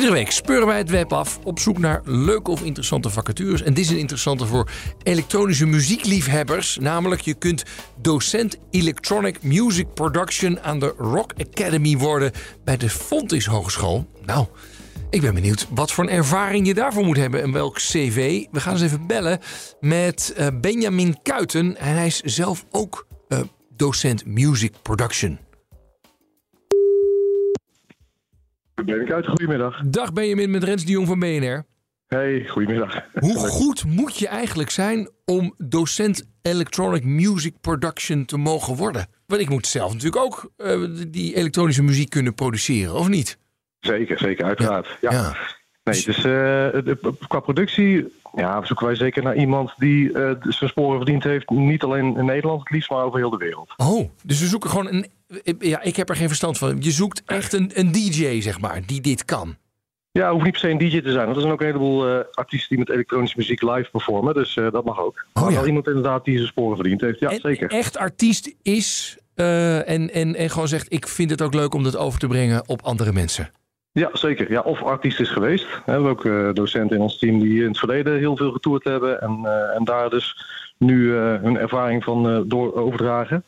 Iedere week speuren wij het web af op zoek naar leuke of interessante vacatures. En dit is een interessante voor elektronische muziekliefhebbers. Namelijk, je kunt docent Electronic Music Production aan de Rock Academy worden bij de Fontys Hogeschool. Nou, ik ben benieuwd wat voor een ervaring je daarvoor moet hebben en welk cv. We gaan eens even bellen met uh, Benjamin Kuiten. En hij is zelf ook uh, docent Music Production. Ben ik uit, goedemiddag. Dag Benjamin met Rens de Jong van BNR. Hey, goedemiddag. Hoe goed moet je eigenlijk zijn om docent Electronic Music Production te mogen worden? Want ik moet zelf natuurlijk ook uh, die elektronische muziek kunnen produceren, of niet? Zeker, zeker, uiteraard. Ja. ja. Nee, dus uh, qua productie ja, zoeken wij zeker naar iemand die uh, zijn sporen verdiend heeft. Niet alleen in Nederland het liefst, maar over heel de wereld. Oh, dus we zoeken gewoon een... Ja, ik heb er geen verstand van. Je zoekt echt een, een DJ, zeg maar, die dit kan. Ja, hoeft niet per se een DJ te zijn. Want er zijn ook een heleboel uh, artiesten die met elektronische muziek live performen. Dus uh, dat mag ook. Oh, maar ja. wel iemand inderdaad die zijn sporen verdiend heeft. Ja, en zeker. echt artiest is uh, en, en, en gewoon zegt... ik vind het ook leuk om dat over te brengen op andere mensen. Ja, zeker. Ja, of artiest is geweest. We hebben ook uh, docenten in ons team die in het verleden heel veel getoerd hebben. En, uh, en daar dus nu uh, hun ervaring van door overdragen.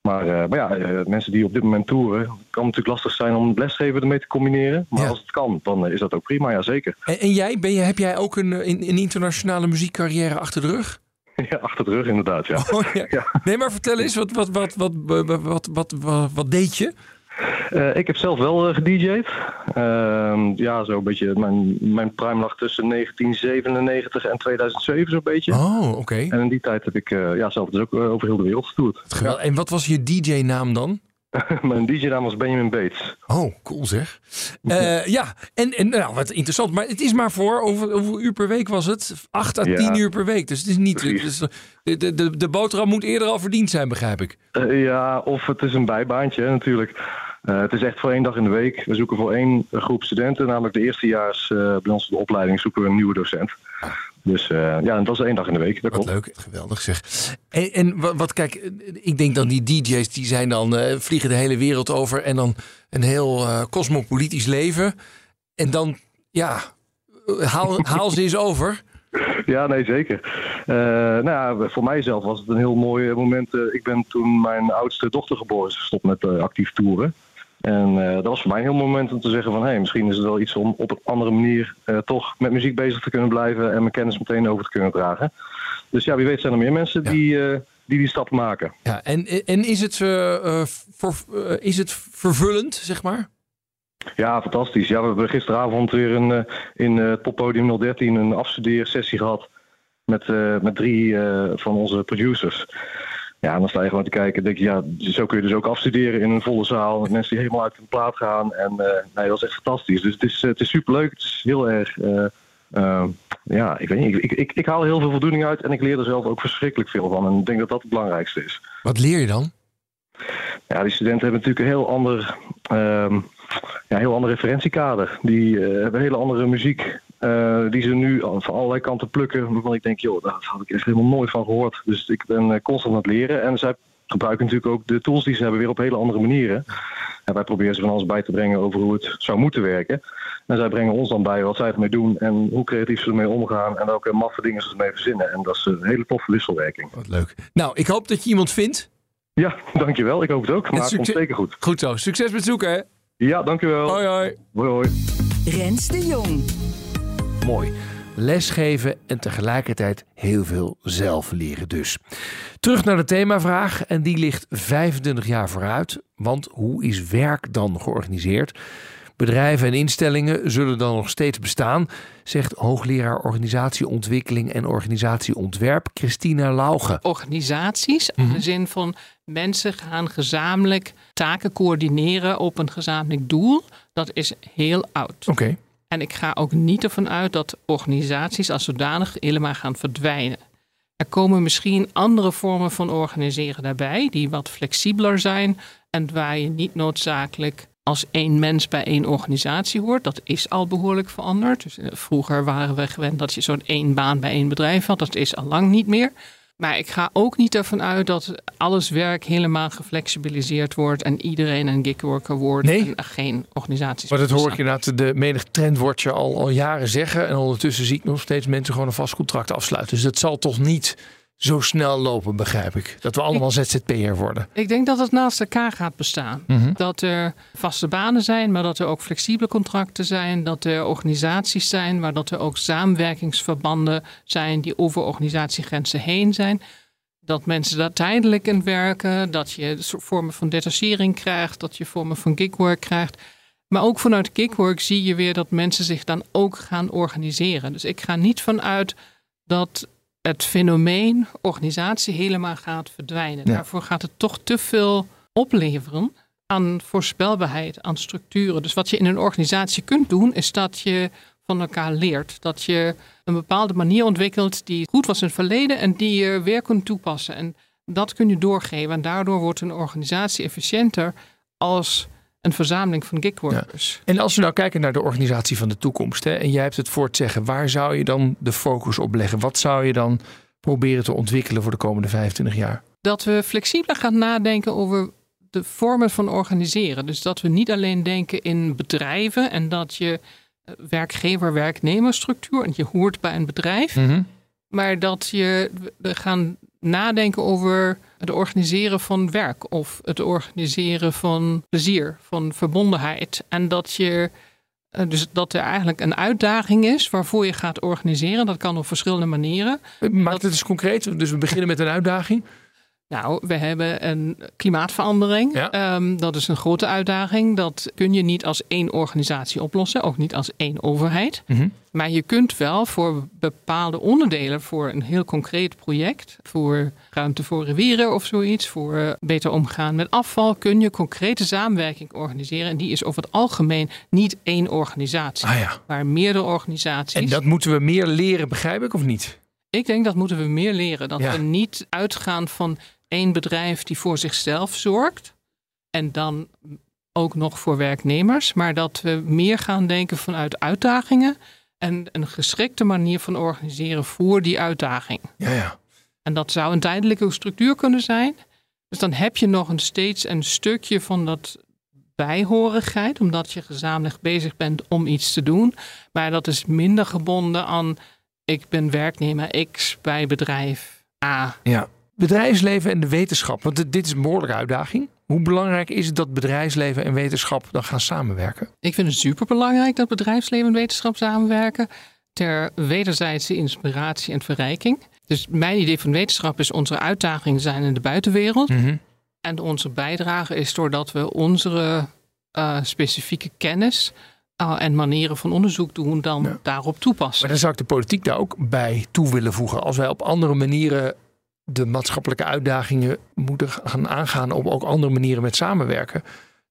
Maar, maar ja, mensen die op dit moment toeren, het kan natuurlijk lastig zijn om lesgeven ermee te combineren. Maar Ja. als het kan, dan is dat ook prima, ja zeker. En, en jij, ben je, heb jij ook een, een, een internationale muziekcarrière achter de rug? Ja, achter de rug inderdaad, ja. Oh, ja. Ja. Nee, maar vertel eens, wat, wat, wat, wat, wat, wat, wat, wat, wat deed je? Uh, ik heb zelf wel uh, gedj'd. Uh, ja, zo'n beetje. Mijn, mijn prime lag tussen 1997 en 2007 zo'n beetje. Oh, oké. En in die tijd heb ik uh, ja, zelf dus ook over heel de wereld getoerd. Geweldig. En wat was je DJ-naam dan? Mijn DJ-naam was Benjamin Bates. Oh, cool zeg. Ja, en, en nou, wat interessant. Maar het is maar voor, hoeveel, hoeveel uur per week was het? Acht à Ja. tien uur per week. Dus het is niet... Is- de, de, de boterham moet eerder al verdiend zijn, begrijp ik. Eh, ja, of het is een bijbaantje natuurlijk. Eh, het is echt voor één dag in de week. We zoeken voor één groep studenten, namelijk de eerstejaars eh bij ons de opleiding, zoeken we een nieuwe docent. Dus eh, ja, dat is één dag in de week. Dat Wat leuk, geweldig zeg. En, en wat, kijk, ik denk dan die DJ's die zijn dan vliegen de hele wereld over en dan een heel cosmopolitisch leven. En dan, ja, haal, haal ze eens over. Ja, nee, zeker. Nou ja, voor mijzelf was het een heel mooi moment. Ik ben toen mijn oudste dochter geboren is gestopt met actief toeren. En eh, dat was voor mij een heel moment om te zeggen van... hé, hey, misschien is het wel iets om op een andere manier eh, toch met muziek bezig te kunnen blijven... en mijn kennis meteen over te kunnen dragen. Dus ja, wie weet zijn er meer mensen die, eh, die die stap maken. Ja, en, en is, het, voor, is het vervullend, zeg maar? Ja, fantastisch. Ja, we hebben gisteravond weer een, in Poppodium 013 een afstudeersessie gehad met, met drie van onze producers. Ja, dan sta je gewoon te kijken en denk je, ja, zo kun je dus ook afstuderen in een volle zaal. Met mensen die helemaal uit hun plaat gaan. En eh, nee, dat is echt fantastisch. Dus het is, eh, het is superleuk. Het is heel erg... eh, ja, ik weet niet. Ik, ik, ik, ik haal heel veel voldoening uit en ik leer er zelf ook verschrikkelijk veel van. En ik denk dat dat het belangrijkste is. Wat leer je dan? Ja, die studenten hebben natuurlijk een heel ander, ehm, ja, heel ander referentiekader. Die hebben hele andere muziek eh, die ze nu van allerlei kanten plukken. Waarvan ik denk, joh, daar had ik echt helemaal nooit van gehoord. Dus ik ben eh, constant aan het leren. En zij gebruiken natuurlijk ook de tools die ze hebben weer op hele andere manieren. En wij proberen ze van alles bij te brengen over hoe het zou moeten werken. En zij brengen ons dan bij wat zij ermee doen en hoe creatief ze ermee omgaan en welke maffe dingen ze ermee verzinnen. En dat is een hele toffe wisselwerking. Wat leuk. Nou, ik hoop dat je iemand vindt. Ja, dankjewel. Ik hoop het ook. Maar het komt zeker goed. Goed zo. Succes met zoeken, hè? Ja, dankjewel. Hoi, hoi. Hoi, hoi. Rens de Jong. Mooi. Lesgeven en tegelijkertijd heel veel zelf leren dus. Terug naar de themavraag en die ligt 25 jaar vooruit. Want hoe is werk dan georganiseerd? Bedrijven en instellingen zullen dan nog steeds bestaan, zegt hoogleraar organisatieontwikkeling en organisatieontwerp Christina Lauge. Organisaties, in de zin van mensen gaan gezamenlijk taken coördineren op een gezamenlijk doel, dat is heel oud. Oké. En ik ga ook niet ervan uit dat organisaties als zodanig helemaal gaan verdwijnen. Er komen misschien andere vormen van organiseren daarbij, die wat flexibeler zijn en waar je niet noodzakelijk als één mens bij één organisatie hoort. Dat is al behoorlijk veranderd. Dus, eh, vroeger waren we gewend dat je zo'n één baan bij één bedrijf had. Dat is al lang niet meer. Maar ik ga ook niet ervan uit dat alles werk helemaal geflexibiliseerd wordt en iedereen een gigworker wordt Nee. en geen organisaties Maar dat hoor ik inderdaad de menig trendwatcher al, al jaren zeggen. En ondertussen zie ik nog steeds mensen gewoon een vast contract afsluiten. Dus dat zal toch niet zo snel lopen, begrijp ik. Dat we allemaal ZZP'er worden. Ik denk dat het naast elkaar gaat bestaan. Mhm. Dat er vaste banen zijn, maar dat er ook flexibele contracten zijn. Dat er organisaties zijn, maar dat er ook samenwerkingsverbanden zijn die over organisatiegrenzen heen zijn. Dat mensen daar tijdelijk in werken, dat je vormen van detachering krijgt, dat je vormen van gigwork krijgt. Maar ook vanuit gigwork zie je weer dat mensen zich dan ook gaan organiseren. Dus ik ga niet vanuit dat het fenomeen organisatie helemaal gaat verdwijnen. Ja. Daarvoor gaat het toch te veel opleveren aan voorspelbaarheid, aan structuren. Dus wat je in een organisatie kunt doen, is dat je van elkaar leert. Dat je een bepaalde manier ontwikkelt die goed was in het verleden en die je weer kunt toepassen. En dat kun je doorgeven. En daardoor wordt een organisatie efficiënter als een verzameling van gigworkers. En als we nou kijken naar de organisatie van de toekomst. Hè, en jij hebt het voor het zeggen. Waar zou je dan de focus op leggen? Wat zou je dan proberen te ontwikkelen voor de komende 25 jaar? dat we flexibeler gaan nadenken over de vormen van organiseren. Dus dat we niet alleen denken in bedrijven en dat je eh, werkgever-werknemerstructuur en je hoort bij een bedrijf, maar dat je we gaan nadenken over het organiseren van werk of het organiseren van plezier, van verbondenheid en dat je eh, dus dat er eigenlijk een uitdaging is waarvoor je gaat organiseren. Dat kan op verschillende manieren. Maak het eens concreet. Dus we beginnen met een uitdaging. Nou, we hebben een klimaatverandering. Ja. Ehm, dat is een grote uitdaging. Dat kun je niet als één organisatie oplossen, ook niet als één overheid. Mhm. Maar je kunt wel voor bepaalde onderdelen, voor een heel concreet project, voor ruimte voor rivieren of zoiets, voor beter omgaan met afval, kun je concrete samenwerking organiseren. En die is over het algemeen niet één organisatie, Ah ja. maar meerdere organisaties. En dat moeten we meer leren, begrijp ik, of niet? Ik denk dat moeten we meer leren. Dat Ja. we niet uitgaan van één bedrijf die voor zichzelf zorgt. En dan ook nog voor werknemers. Maar dat we meer gaan denken vanuit uitdagingen. En een geschikte manier van organiseren voor die uitdaging. Ja, ja. En dat zou een tijdelijke structuur kunnen zijn. Dus dan heb je nog een steeds een stukje van dat bijhorigheid. Omdat je gezamenlijk bezig bent om iets te doen. Maar dat is minder gebonden aan ik ben werknemer X bij bedrijf A. ja. Bedrijfsleven en de wetenschap, want dit- is een behoorlijke uitdaging. Hoe belangrijk is het dat bedrijfsleven en wetenschap dan gaan samenwerken? Ik vind het superbelangrijk dat bedrijfsleven en wetenschap samenwerken. Ter wederzijdse inspiratie en verrijking. Dus mijn idee van wetenschap is onze uitdagingen zijn in de buitenwereld. Mhm. En onze bijdrage is doordat we onze eh, specifieke kennis eh, en manieren van onderzoek doen, dan Ja. daarop toepassen. Maar dan zou ik de politiek daar ook bij toe willen voegen. Als wij op andere manieren de maatschappelijke uitdagingen moeten gaan aangaan op ook andere manieren met samenwerken.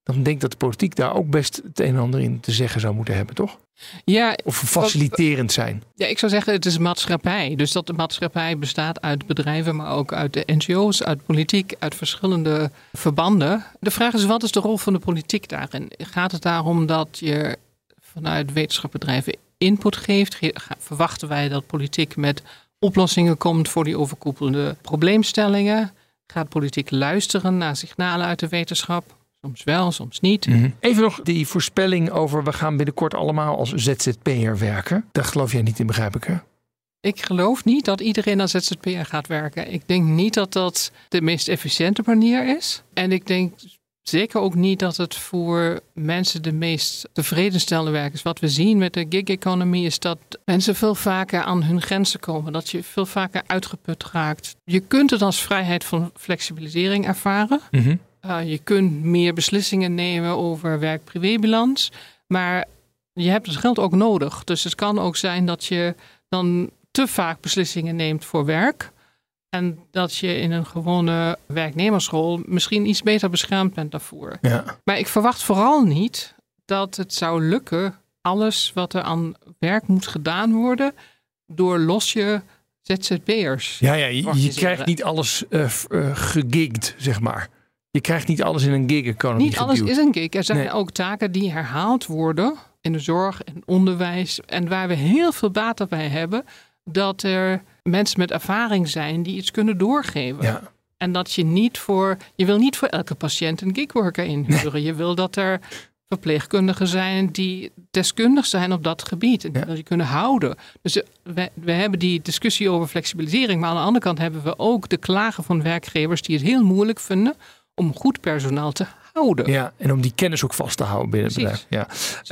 Dan denk ik dat de politiek daar ook best het een en ander in te zeggen zou moeten hebben, toch? Ja, Of faciliterend zijn. Ja, ik zou zeggen, het is maatschappij. Dus dat de maatschappij bestaat uit bedrijven, maar ook uit de NGO's, uit politiek, uit verschillende verbanden. De vraag is, wat is de rol van de politiek daarin? Gaat het daarom dat je vanuit wetenschapbedrijven input geeft? Verwachten wij dat politiek met oplossingen komt voor die overkoepelende probleemstellingen? Gaat politiek luisteren naar signalen uit de wetenschap? Soms wel, soms niet. Even nog die voorspelling over we gaan binnenkort allemaal als ZZP'er werken. Daar geloof jij niet in, begrijp ik hè? Ik geloof niet dat iedereen als ZZP'er gaat werken. Ik denk niet dat dat de meest efficiënte manier is. En ik denk zeker ook niet dat het voor mensen de meest tevredenstellende werk is. Wat we zien met de gig economy is dat mensen veel vaker aan hun grenzen komen. Dat je veel vaker uitgeput raakt. Je kunt het als vrijheid van flexibilisering ervaren. Uh, je kunt meer beslissingen nemen over werk-privébalans. Maar je hebt het geld ook nodig. Dus het kan ook zijn dat je dan te vaak beslissingen neemt voor werk. En dat je in een gewone werknemersrol misschien iets beter beschermd bent daarvoor. Ja. Maar ik verwacht vooral niet dat het zou lukken, alles wat er aan werk moet gedaan worden, door losje ZZP'ers. Ja, ja je, krijgt niet alles eh eh, gegigd, zeg maar. Je krijgt niet alles in een gig Niet alles is een gig. Er zijn Nee. ook taken die herhaald worden in de zorg en onderwijs. En waar we heel veel baat bij hebben, dat er mensen met ervaring zijn die iets kunnen doorgeven. Ja. En dat je niet voor, je wil niet voor elke patiënt een gigworker inhuren. Je wil dat er verpleegkundigen zijn die deskundig zijn op dat gebied. En die wil je kunnen houden. Dus eh, we, we hebben die discussie over flexibilisering. Maar aan de andere kant hebben we ook de klagen van werkgevers die het heel moeilijk vinden om goed personeel te Ja, en om die kennis ook vast te houden binnen het bedrijf. Ja.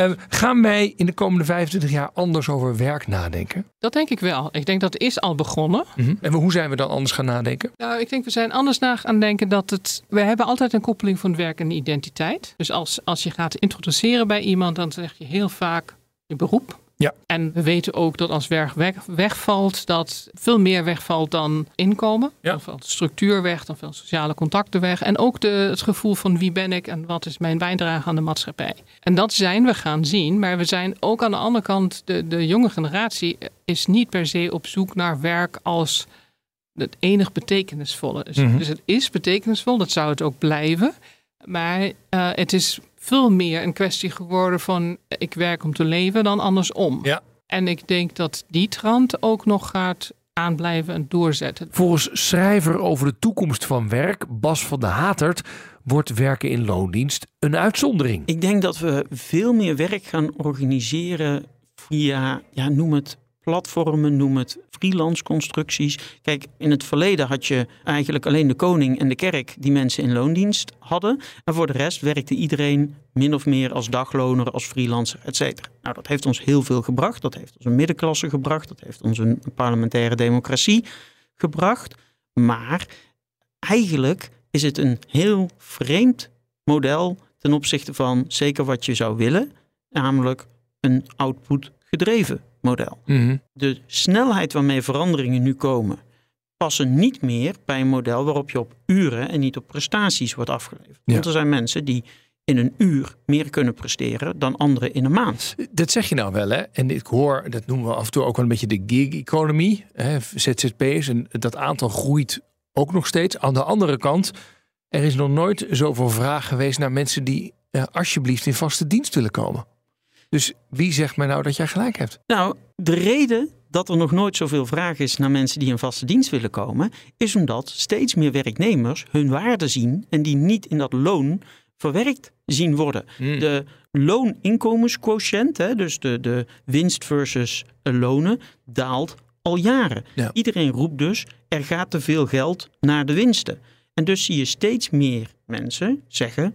Eh, gaan wij in de komende 25 jaar anders over werk nadenken? Dat denk ik wel. Ik denk dat is al begonnen. Mhm. En hoe zijn we dan anders gaan nadenken? Nou, ik denk we zijn anders na gaan denken dat het. We hebben altijd een koppeling van werk en identiteit. Dus als, als je gaat introduceren bij iemand, dan zeg je heel vaak je beroep. Ja. En we weten ook dat als werk weg, wegvalt, dat veel meer wegvalt dan inkomen. Dan valt de structuur weg, dan valt sociale contacten weg. En ook de, het gevoel van wie ben ik en wat is mijn bijdrage aan de maatschappij. En dat zijn we gaan zien. Maar we zijn ook aan de andere kant, de, de jonge generatie is niet per se op zoek naar werk als het enig betekenisvolle is. Mhm. Dus het is betekenisvol, dat zou het ook blijven. Maar eh, het is veel meer een kwestie geworden van ik werk om te leven dan andersom. Ja. En ik denk dat die trend ook nog gaat aanblijven en doorzetten. Volgens schrijver over de toekomst van werk, Bas van de Hatert, wordt werken in loondienst een uitzondering. Ik denk dat we veel meer werk gaan organiseren via, ja, noem het platformen, noem het freelance constructies. Kijk, in het verleden had je eigenlijk alleen de koning en de kerk die mensen in loondienst hadden. En voor de rest werkte iedereen min of meer als dagloner, als freelancer, et cetera. Nou, dat heeft ons heel veel gebracht. Dat heeft ons een middenklasse gebracht. Dat heeft ons een parlementaire democratie gebracht. Maar eigenlijk is het een heel vreemd model ten opzichte van zeker wat je zou willen, namelijk een output gedreven model. Mhm. De snelheid waarmee veranderingen nu komen, passen niet meer bij een model waarop je op uren en niet op prestaties wordt afgeleverd. Ja. Want er zijn mensen die in een uur meer kunnen presteren dan anderen in een maand. Dat zeg je nou wel, hè? En ik hoor, dat noemen we af en toe ook wel een beetje de gig economy, hè, ZZP's. En dat aantal groeit ook nog steeds. Aan de andere kant, er is nog nooit zoveel vraag geweest naar mensen die eh, alsjeblieft in vaste dienst willen komen. Dus wie zegt mij nou dat jij gelijk hebt? Nou, de reden dat er nog nooit zoveel vraag is naar mensen die in vaste dienst willen komen, is omdat steeds meer werknemers hun waarde zien en die niet in dat loon verwerkt zien worden. Hmm. De looninkomensquotient, hè, dus de, de winst versus lonen, daalt al jaren. Ja. Iedereen roept dus, er gaat te veel geld naar de winsten. En dus zie je steeds meer mensen zeggen,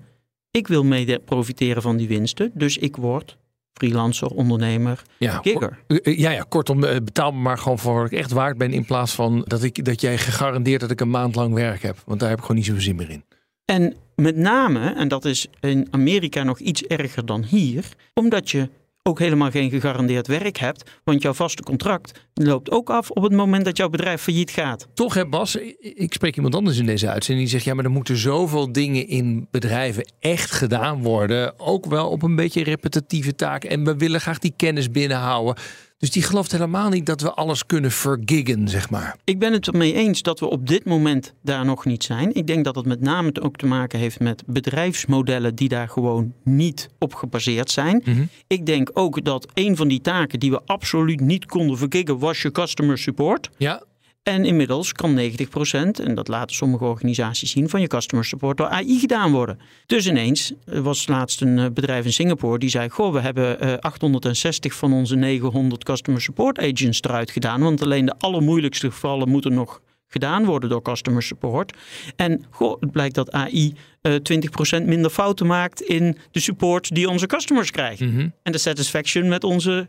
ik wil mede profiteren van die winsten, dus ik word freelancer, ondernemer, Ja, gigger. Eh, eh, Ja, ja, kortom, eh, betaal me maar gewoon voor wat ik echt waard ben. In plaats van dat, ik, dat jij gegarandeerd dat ik een maand lang werk heb. Want daar heb ik gewoon niet zoveel zin meer in. En met name, en dat is in Amerika nog iets erger dan hier, omdat je ook helemaal geen gegarandeerd werk hebt, want jouw vaste contract loopt ook af op het moment dat jouw bedrijf failliet gaat. Toch hè Bas, ik spreek iemand anders in deze uitzending die zegt... ja, maar er moeten zoveel dingen in bedrijven echt gedaan worden. Ook wel op een beetje repetitieve taken. En we willen graag die kennis binnenhouden. Dus die gelooft helemaal niet dat we alles kunnen vergiggen, zeg maar. Ik ben het ermee eens dat we op dit moment daar nog niet zijn. Ik denk dat het met name ook te maken heeft met bedrijfsmodellen die daar gewoon niet op gebaseerd zijn. Ik denk ook dat een van die taken die we absoluut niet konden vergiggen was je customer support. Ja, En inmiddels kan 90%, en dat laten sommige organisaties zien, van je customer support door AI gedaan worden. Dus ineens was laatst een eh, bedrijf in Singapore die zei: Goh, we hebben eh, 860 van onze 900 customer support agents eruit gedaan. Want alleen de allermoeilijkste gevallen moeten nog gedaan worden door customer support. En goh, het blijkt dat AI eh 20% minder fouten maakt in de support die onze customers krijgen. En de satisfaction met onze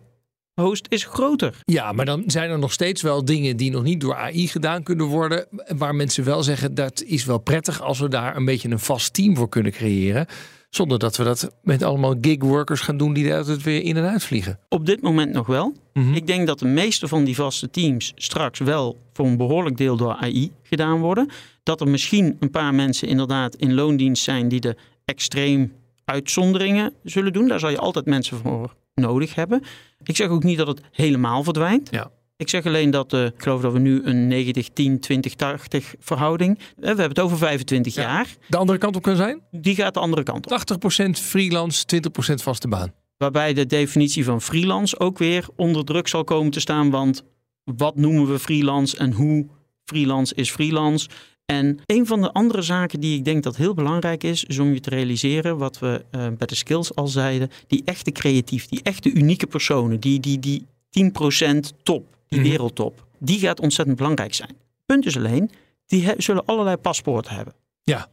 host is groter. Ja, maar dan zijn er nog steeds wel dingen die nog niet door AI gedaan kunnen worden. Waar mensen wel zeggen dat is wel prettig als we daar een beetje een vast team voor kunnen creëren. Zonder dat we dat met allemaal gigworkers gaan doen die er altijd weer in en uit vliegen. Op dit moment nog wel. Mhm. Ik denk dat de meeste van die vaste teams straks wel voor een behoorlijk deel door AI gedaan worden. Dat er misschien een paar mensen inderdaad in loondienst zijn die de extreem uitzonderingen zullen doen. Daar zal je altijd mensen voor nodig hebben. Ik zeg ook niet dat het helemaal verdwijnt. Ja. Ik zeg alleen dat, eh, ik geloof dat we nu een 90, 10, 20, 80 verhouding. eh, We hebben het over 25 jaar. De andere kant op kan zijn? Die gaat de andere kant op. 80% freelance, 20% vaste baan. Waarbij de definitie van freelance ook weer onder druk zal komen te staan. Want wat noemen we freelance en hoe freelance is freelance? En een van de andere zaken die ik denk dat heel belangrijk is, is om je te realiseren, wat we eh, bij de skills al zeiden, die echte creatief, die echte unieke personen, die, die, die 10% top, die Mhm. wereldtop, die gaat ontzettend belangrijk zijn. Punt is alleen, die zullen allerlei paspoorten hebben. Ja.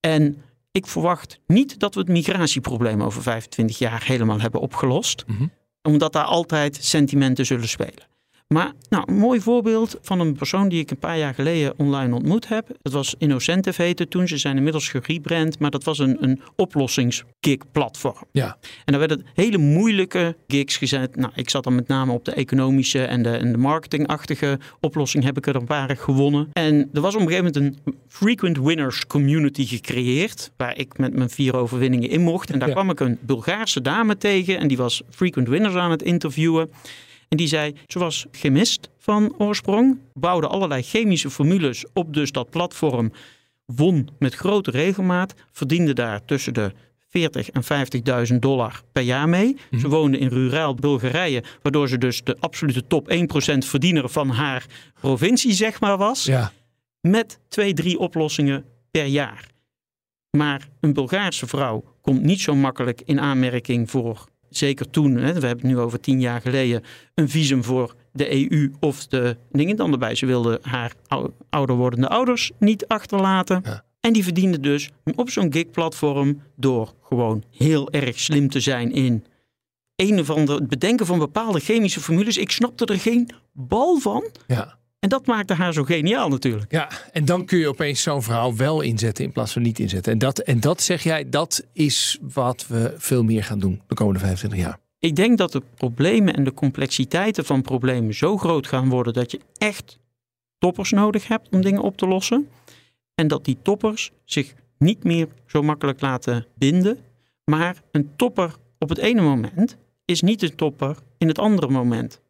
En ik verwacht niet dat we het migratieprobleem over 25 jaar helemaal hebben opgelost. Mhm. Omdat daar altijd sentimenten zullen spelen. Maar nou, een mooi voorbeeld van een persoon die ik een paar jaar geleden online ontmoet heb. Dat was Innocentive heette toen. Ze zijn inmiddels gerebrand. Maar dat was een, een oplossingsgig-platform. Ja. En daar werden hele moeilijke gigs gezet. Nou, ik zat dan met name op de economische en de, en de marketingachtige oplossing. Heb ik er een paar gewonnen. En er was op een gegeven moment een frequent winners community gecreëerd. Waar ik met mijn vier overwinningen in mocht. En daar Ja. kwam ik een Bulgaarse dame tegen. En die was frequent winners aan het interviewen. En die zei, ze was chemist van oorsprong, bouwde allerlei chemische formules op dus dat platform, won met grote regelmaat, verdiende daar tussen de 40 en 50.000 dollar per jaar mee. Ze woonde in ruraal Bulgarije, waardoor ze dus de absolute top 1% verdiener van haar provincie zeg maar was. Ja. Met twee, drie oplossingen per jaar. Maar een Bulgaarse vrouw komt niet zo makkelijk in aanmerking voor, zeker toen, hè, we hebben het nu over tien jaar geleden, een visum voor de EU of de dingen dan erbij. Ze wilde haar ou- ouder wordende ouders niet achterlaten. Ja. En die verdiende dus op zo'n gig-platform door gewoon heel erg slim te zijn in een of ander het bedenken van bepaalde chemische formules. Ik snapte er geen bal van. Ja. En dat maakte haar zo geniaal natuurlijk. Ja, en dan kun je opeens zo'n verhaal wel inzetten in plaats van niet inzetten. En dat, en dat zeg jij, dat is wat we veel meer gaan doen de komende 25 jaar. Ik denk dat de problemen en de complexiteiten van problemen zo groot gaan worden dat je echt toppers nodig hebt om dingen op te lossen. En dat die toppers zich niet meer zo makkelijk laten binden. Maar een topper op het ene moment is niet een topper in het andere moment.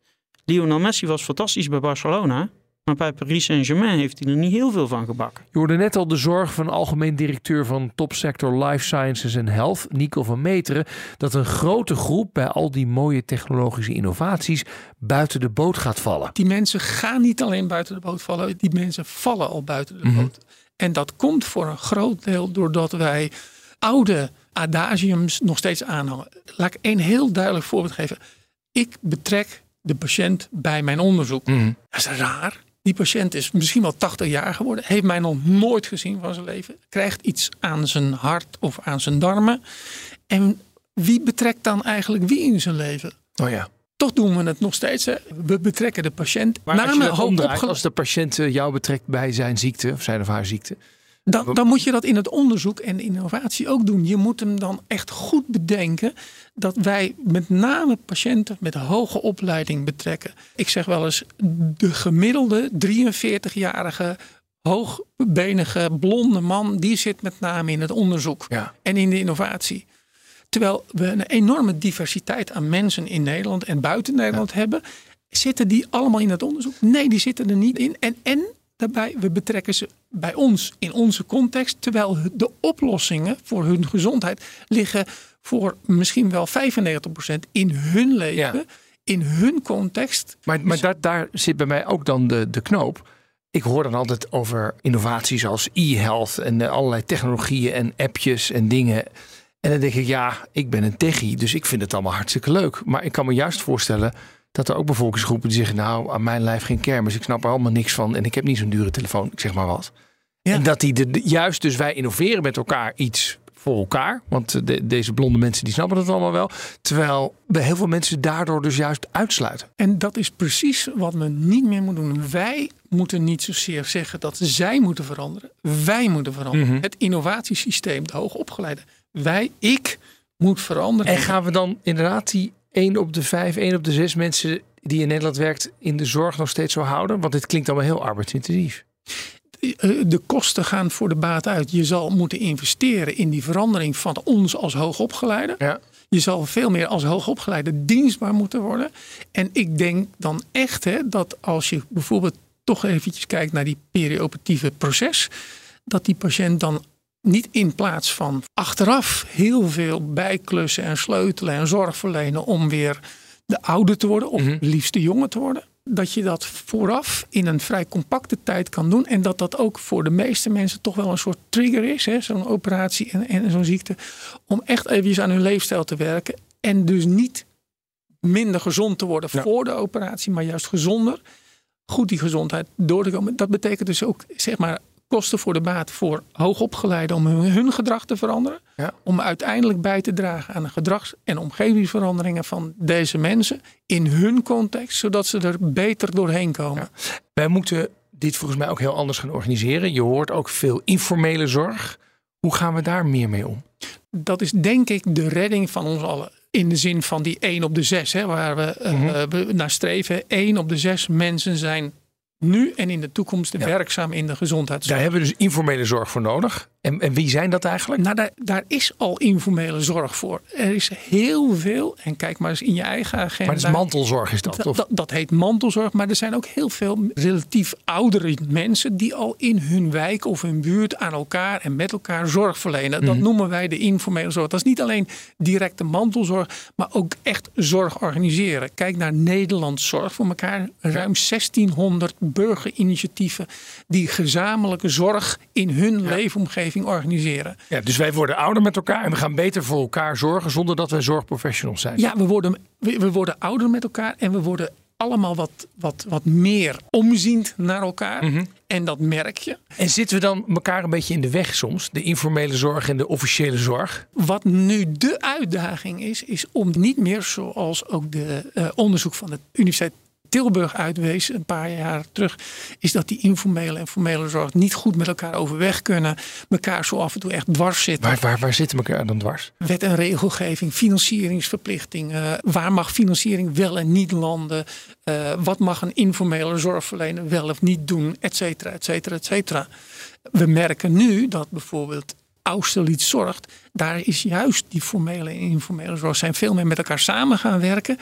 Lionel Messi was fantastisch bij Barcelona. Maar bij Paris Saint-Germain heeft hij er niet heel veel van gebakken. Je hoorde net al de zorg van algemeen directeur van topsector Life Sciences en Health, Nico van Meteren, dat een grote groep bij al die mooie technologische innovaties buiten de boot gaat vallen. Die mensen gaan niet alleen buiten de boot vallen, die mensen vallen al buiten de Mhm. boot. En dat komt voor een groot deel doordat wij oude adagiums nog steeds aanhangen. Laat ik een heel duidelijk voorbeeld geven. Ik betrek de patiënt bij mijn onderzoek. Mhm. Dat is raar. Die patiënt is misschien wel 80 jaar geworden, heeft mij nog nooit gezien van zijn leven, krijgt iets aan zijn hart of aan zijn darmen. En wie betrekt dan eigenlijk wie in zijn leven? Oh ja. Toch doen we het nog steeds. Hè? We betrekken de patiënt. Maar als je dat omdraait, als de patiënt eh, jou betrekt bij zijn ziekte of zijn of haar ziekte. Dan, dan moet je dat in het onderzoek en innovatie ook doen. Je moet hem dan echt goed bedenken dat wij met name patiënten met hoge opleiding betrekken. Ik zeg wel eens, de gemiddelde 43-jarige hoogbenige blonde man, die zit met name in het onderzoek Ja. en in de innovatie. Terwijl we een enorme diversiteit aan mensen in Nederland en buiten Nederland hebben. Zitten die allemaal in het onderzoek? Nee, die zitten er niet in. En, en daarbij, we betrekken ze bij ons in onze context. Terwijl de oplossingen voor hun gezondheid liggen voor misschien wel 95% in hun leven. Ja. In hun context. Maar, maar daar, daar zit bij mij ook dan de, de knoop. Ik hoor dan altijd over innovaties als e-health en eh, allerlei technologieën en appjes en dingen. En dan denk ik, ja, ik ben een techie, dus ik vind het allemaal hartstikke leuk. Maar ik kan me juist voorstellen dat er ook bevolkingsgroepen die zeggen, nou, aan mijn lijf geen kermis, ik snap er allemaal niks van en ik heb niet zo'n dure telefoon, ik zeg maar wat. Ja. En dat die de, de- juist, dus wij innoveren met elkaar iets voor elkaar. Want de- deze blonde mensen die snappen het allemaal wel. Terwijl we heel veel mensen daardoor dus juist uitsluiten. En dat is precies wat men niet meer moet doen. Wij moeten niet zozeer zeggen dat zij moeten veranderen. Wij moeten veranderen. Mhm. Het innovatiesysteem, de hoogopgeleide. Wij, ik, moet veranderen. En gaan we dan inderdaad die 1 op de 5, 1 op de 6 mensen die in Nederland werkt in de zorg nog steeds zo houden? Want dit klinkt allemaal heel arbeidsintensief. Eh, de kosten gaan voor de baat uit. Je zal moeten investeren in die verandering van ons als hoogopgeleide. Ja. Je zal veel meer als hoogopgeleide dienstbaar moeten worden. En ik denk dan echt hè, dat als je bijvoorbeeld toch eventjes kijkt naar die perioperatieve proces, dat die patiënt dan niet in plaats van achteraf heel veel bijklussen en sleutelen en zorg verlenen om weer de oude te worden of liefst de jonge te worden. Dat je dat vooraf in een vrij compacte tijd kan doen. En dat dat ook voor de meeste mensen toch wel een soort trigger is. hè, Zo'n operatie en, en zo'n ziekte. Om echt even aan hun leefstijl te werken. En dus niet minder gezond te worden voor de operatie. Maar juist gezonder. Goed die gezondheid door te komen. Dat betekent dus ook zeg maar kosten voor de baat voor hoogopgeleiden om hun, hun gedrag te veranderen. Ja. Om uiteindelijk bij te dragen aan de gedrags- en omgevingsveranderingen van deze mensen in hun context, zodat ze er beter doorheen komen. Wij moeten dit volgens mij ook heel anders gaan organiseren. Je hoort ook veel informele zorg. Hoe gaan we daar meer mee om? Dat is denk ik de redding van ons allen. In de zin van die 1 op de 6, hè, waar we, eh, Mhm. we naar streven. 1 op de 6 mensen zijn nu en in de toekomst werkzaam in de gezondheidszorg. Daar hebben we dus informele zorg voor nodig. En, en wie zijn dat eigenlijk? Nou, daar, daar is al informele zorg voor. Er is heel veel, en kijk maar eens in je eigen agenda. Maar het is mantelzorg is dat? Dat, Of? dat, dat heet mantelzorg, maar er zijn ook heel veel relatief oudere mensen die al in hun wijk of hun buurt aan elkaar en met elkaar zorg verlenen. Dat Mhm. noemen wij de informele zorg. Dat is niet alleen directe mantelzorg, maar ook echt zorg organiseren. Kijk naar Nederland Zorg voor elkaar. Ruim 1600 burgerinitiatieven die gezamenlijke zorg in hun leefomgeving organiseren. Ja, dus wij worden ouder met elkaar en we gaan beter voor elkaar zorgen zonder dat wij zorgprofessionals zijn. Ja, we worden, we, we worden ouder met elkaar en we worden allemaal wat, wat, wat meer omziend naar elkaar. Mhm. En dat merk je. En zitten we dan elkaar een beetje in de weg soms? De informele zorg en de officiële zorg? Wat nu de uitdaging is, is om niet meer zoals ook de eh, onderzoek van de Universiteit Tilburg uitwees een paar jaar terug, is dat die informele en formele zorg niet goed met elkaar overweg kunnen. Elkaar zo af en toe echt dwars zitten. Waar, waar, waar zitten elkaar dan dwars? Wet en regelgeving, financieringsverplichtingen. Waar mag financiering wel en niet landen? Uh, wat mag een informele zorgverlener wel of niet doen? Et cetera, et cetera, et cetera. We merken nu dat bijvoorbeeld Austerlitz zorgt, daar is juist die formele en informele zorg zijn veel meer met elkaar samen gaan werken.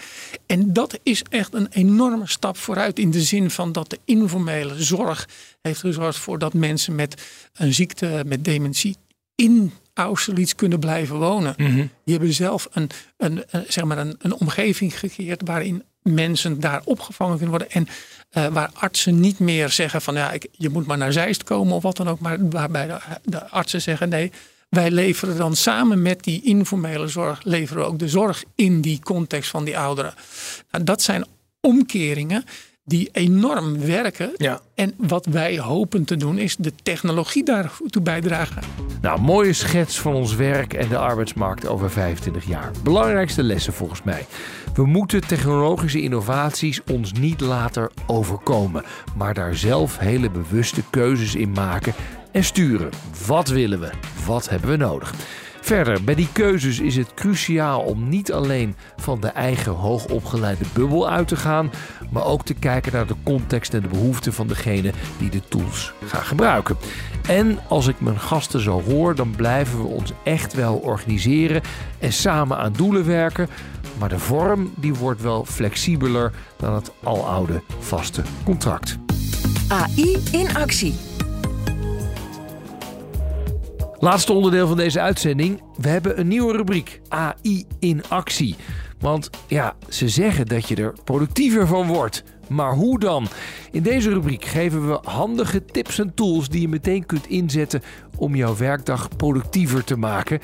En dat is echt een enorme stap vooruit in de zin van dat de informele zorg heeft gezorgd voor dat mensen met een ziekte, met dementie in Austerlitz kunnen blijven wonen. Mhm. Die hebben zelf een, een, een, zeg maar een, een omgeving gecreëerd waarin mensen daar opgevangen kunnen worden. En uh, waar artsen niet meer zeggen van ja, je moet maar naar Zeist komen of wat dan ook. Maar waarbij de, de, artsen zeggen nee, wij leveren dan samen met die informele zorg, leveren we ook de zorg in die context van die ouderen. Nou, dat zijn omkeringen die enorm werken. Ja. En wat wij hopen te doen is de technologie daartoe bijdragen. Nou, mooie schets van ons werk en de arbeidsmarkt over 25 jaar. Belangrijkste lessen volgens mij. We moeten technologische innovaties ons niet laten overkomen, maar daar zelf hele bewuste keuzes in maken en sturen. Wat willen we? Wat hebben we nodig? Verder, bij die keuzes is het cruciaal om niet alleen van de eigen hoogopgeleide bubbel uit te gaan, maar ook te kijken naar de context en de behoeften van degene die de tools gaan gebruiken. En als ik mijn gasten zo hoor, dan blijven we ons echt wel organiseren en samen aan doelen werken. Maar de vorm die wordt wel flexibeler dan het aloude vaste contract. AI in actie. Laatste onderdeel van deze uitzending. We hebben een nieuwe rubriek. AI in actie. Want ja, ze zeggen dat je er productiever van wordt. Maar hoe dan? In deze rubriek geven we handige tips en tools die je meteen kunt inzetten om jouw werkdag productiever te maken.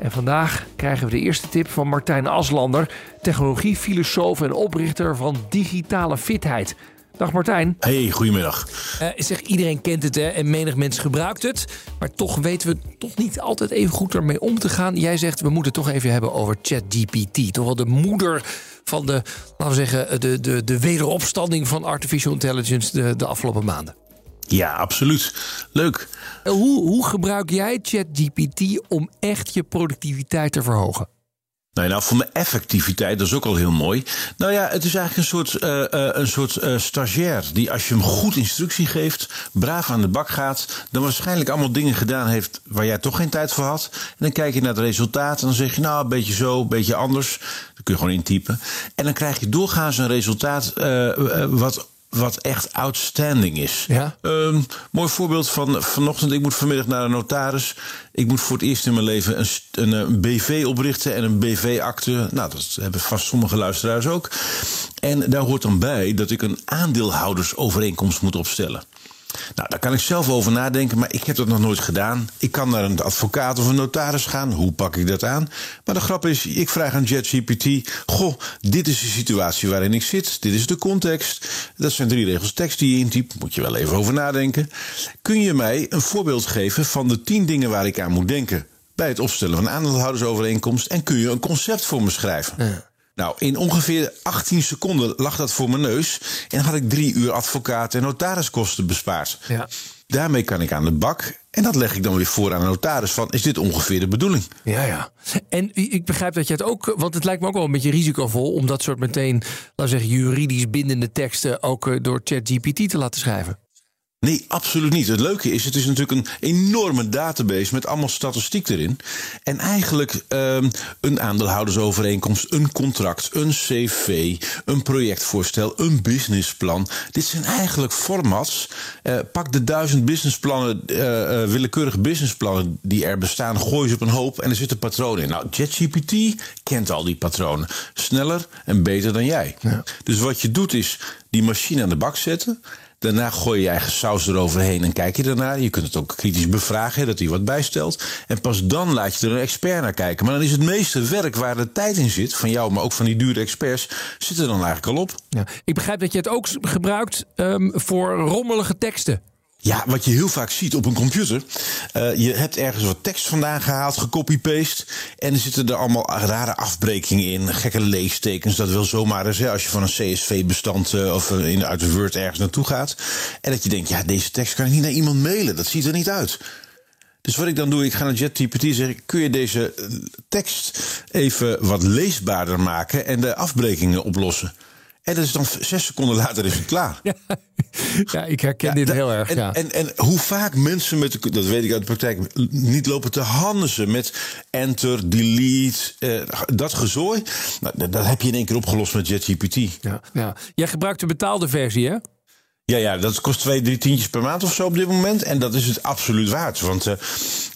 En vandaag krijgen we de eerste tip van Martijn Aslander, technologiefilosoof en oprichter van Digitale Fitheid. Dag Martijn. Hey, goedemiddag. Uh, zeg, iedereen kent het hè, en menig mens gebruikt het. Maar toch weten we toch niet altijd even goed ermee om te gaan. Jij zegt, we moeten toch even hebben over ChatGPT. Toch wel de moeder van de, laten we zeggen, de, de, de wederopstanding van artificial intelligence de, de afgelopen maanden. Ja, absoluut. Leuk. Hoe, hoe gebruik jij ChatGPT om echt je productiviteit te verhogen? Nou, nou, voor mijn effectiviteit, dat is ook al heel mooi. Nou ja, het is eigenlijk een soort, uh, uh, een soort uh, stagiair die als je hem goed instructie geeft, braaf aan de bak gaat, dan waarschijnlijk allemaal dingen gedaan heeft waar jij toch geen tijd voor had. En dan kijk je naar het resultaat en dan zeg je, nou, een beetje zo, een beetje anders. Dat kun je gewoon intypen. En dan krijg je doorgaans een resultaat wat wat echt outstanding is. Ja? Um, mooi voorbeeld van vanochtend. Ik moet vanmiddag naar een notaris. Ik moet voor het eerst in mijn leven een, een, een BV oprichten en een BV-akte. Nou, dat hebben vast sommige luisteraars ook. En daar hoort dan bij dat ik een aandeelhoudersovereenkomst moet opstellen. Nou, daar kan ik zelf over nadenken, maar ik heb dat nog nooit gedaan. Ik kan naar een advocaat of een notaris gaan. Hoe pak ik dat aan? Maar de grap is, ik vraag aan ChatGPT: Goh, dit is de situatie waarin ik zit. Dit is de context. Dat zijn drie regels tekst die je intypt. Moet je wel even over nadenken. Kun je mij een voorbeeld geven van de tien dingen waar ik aan moet denken? Bij het opstellen van een aandeelhoudersovereenkomst. En kun je een concept voor me schrijven? Ja. Nou, in ongeveer 18 seconden lag dat voor mijn neus. En dan had ik drie uur advocaat- en notariskosten bespaard. Ja. Daarmee kan ik aan de bak. En dat leg ik dan weer voor aan een notaris van... is dit ongeveer de bedoeling? Ja, ja. En ik begrijp dat je het ook... want het lijkt me ook wel een beetje risicovol... om dat soort meteen, laten we zeggen... juridisch bindende teksten ook eh, door ChatGPT te laten schrijven. Nee, absoluut niet. Het leuke is, het is natuurlijk een enorme database met allemaal statistiek erin. En eigenlijk um, een aandeelhoudersovereenkomst, een contract, een cv, een projectvoorstel, een businessplan. Dit zijn eigenlijk formats. Uh, pak de duizend businessplannen, uh, uh, willekeurige businessplannen die er bestaan, gooi ze op een hoop en er zitten patronen in. Nou, ChatGPT kent al die patronen. Sneller en beter dan jij. Ja. Dus wat je doet is die machine aan de bak zetten. Daarna gooi je je eigen saus eroverheen en kijk je ernaar. Je kunt het ook kritisch bevragen, dat hij wat bijstelt. En pas dan laat je er een expert naar kijken. Maar dan is het meeste werk waar de tijd in zit, van jou, maar ook van die dure experts, zit er dan eigenlijk al op. Ja. Ik begrijp dat je het ook gebruikt um, voor rommelige teksten. Ja, wat je heel vaak ziet op een computer. Uh, je hebt ergens wat tekst vandaan gehaald, gecopy-paste. En er zitten er allemaal rare afbrekingen in. Gekke leestekens. Dat wil zomaar eens als je van een CSV-bestand uh, of uh, in, uit Word ergens naartoe gaat. En dat je denkt, ja, deze tekst kan ik niet naar iemand mailen. Dat ziet er niet uit. Dus wat ik dan doe, ik ga naar JetGPT en zeg: kun je deze tekst even wat leesbaarder maken en de afbrekingen oplossen? En dat is dan zes seconden later is het klaar. Ja, ja ik herken ja, dit heel erg. En, ja. en, en, hoe vaak mensen met, de, dat weet ik uit de praktijk, niet lopen te handigen met enter, delete, uh, dat gezooi. Nou, dat heb je in één keer opgelost met JetGPT. Ja, ja. Jij gebruikt de betaalde versie, hè? Ja, ja, dat kost twee, drie tientjes per maand of zo op dit moment. En dat is het absoluut waard. Want uh,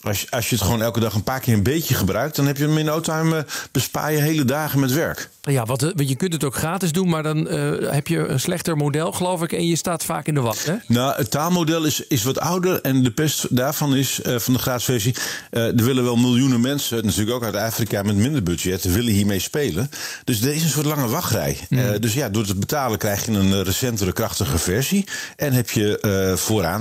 als, je, als je het gewoon elke dag een paar keer een beetje gebruikt... dan heb je hem in no time uh, bespaar je hele dagen met werk. Ja, wat, want je kunt het ook gratis doen, maar dan uh, heb je een slechter model, geloof ik. En je staat vaak in de wacht, hè? Nou, het taalmodel is, is wat ouder. En de pest daarvan is, van de gratis versie... er willen wel miljoenen mensen, natuurlijk ook uit Afrika met minder budget... willen hiermee spelen. Dus er is een soort lange wachtrij. Mm. dus ja, door te betalen krijg je een recentere, krachtige versie. En heb je vooraan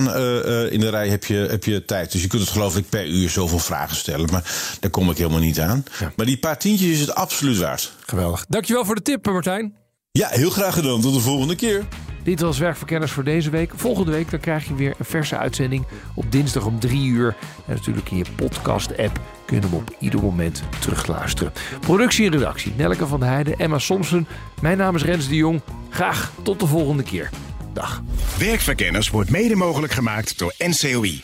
in de rij heb je, heb je tijd. Dus je kunt het geloof ik per uur zoveel vragen stellen. Maar daar kom ik helemaal niet aan. Ja. Maar die paar tientjes is het absoluut waard. Geweldig. Dankjewel voor de tip, Martijn. Ja, heel graag gedaan. Tot de volgende keer. Dit was Werkverkenners voor deze week. Volgende week dan krijg je weer een verse uitzending op dinsdag om 3 uur. En natuurlijk in je podcast-app kun je hem op ieder moment terugluisteren. Productie en redactie Nelke van der Heijden, Emma Somsen. Mijn naam is Rens de Jong. Graag tot de volgende keer. Dag. Werkverkenners wordt mede mogelijk gemaakt door NCOI,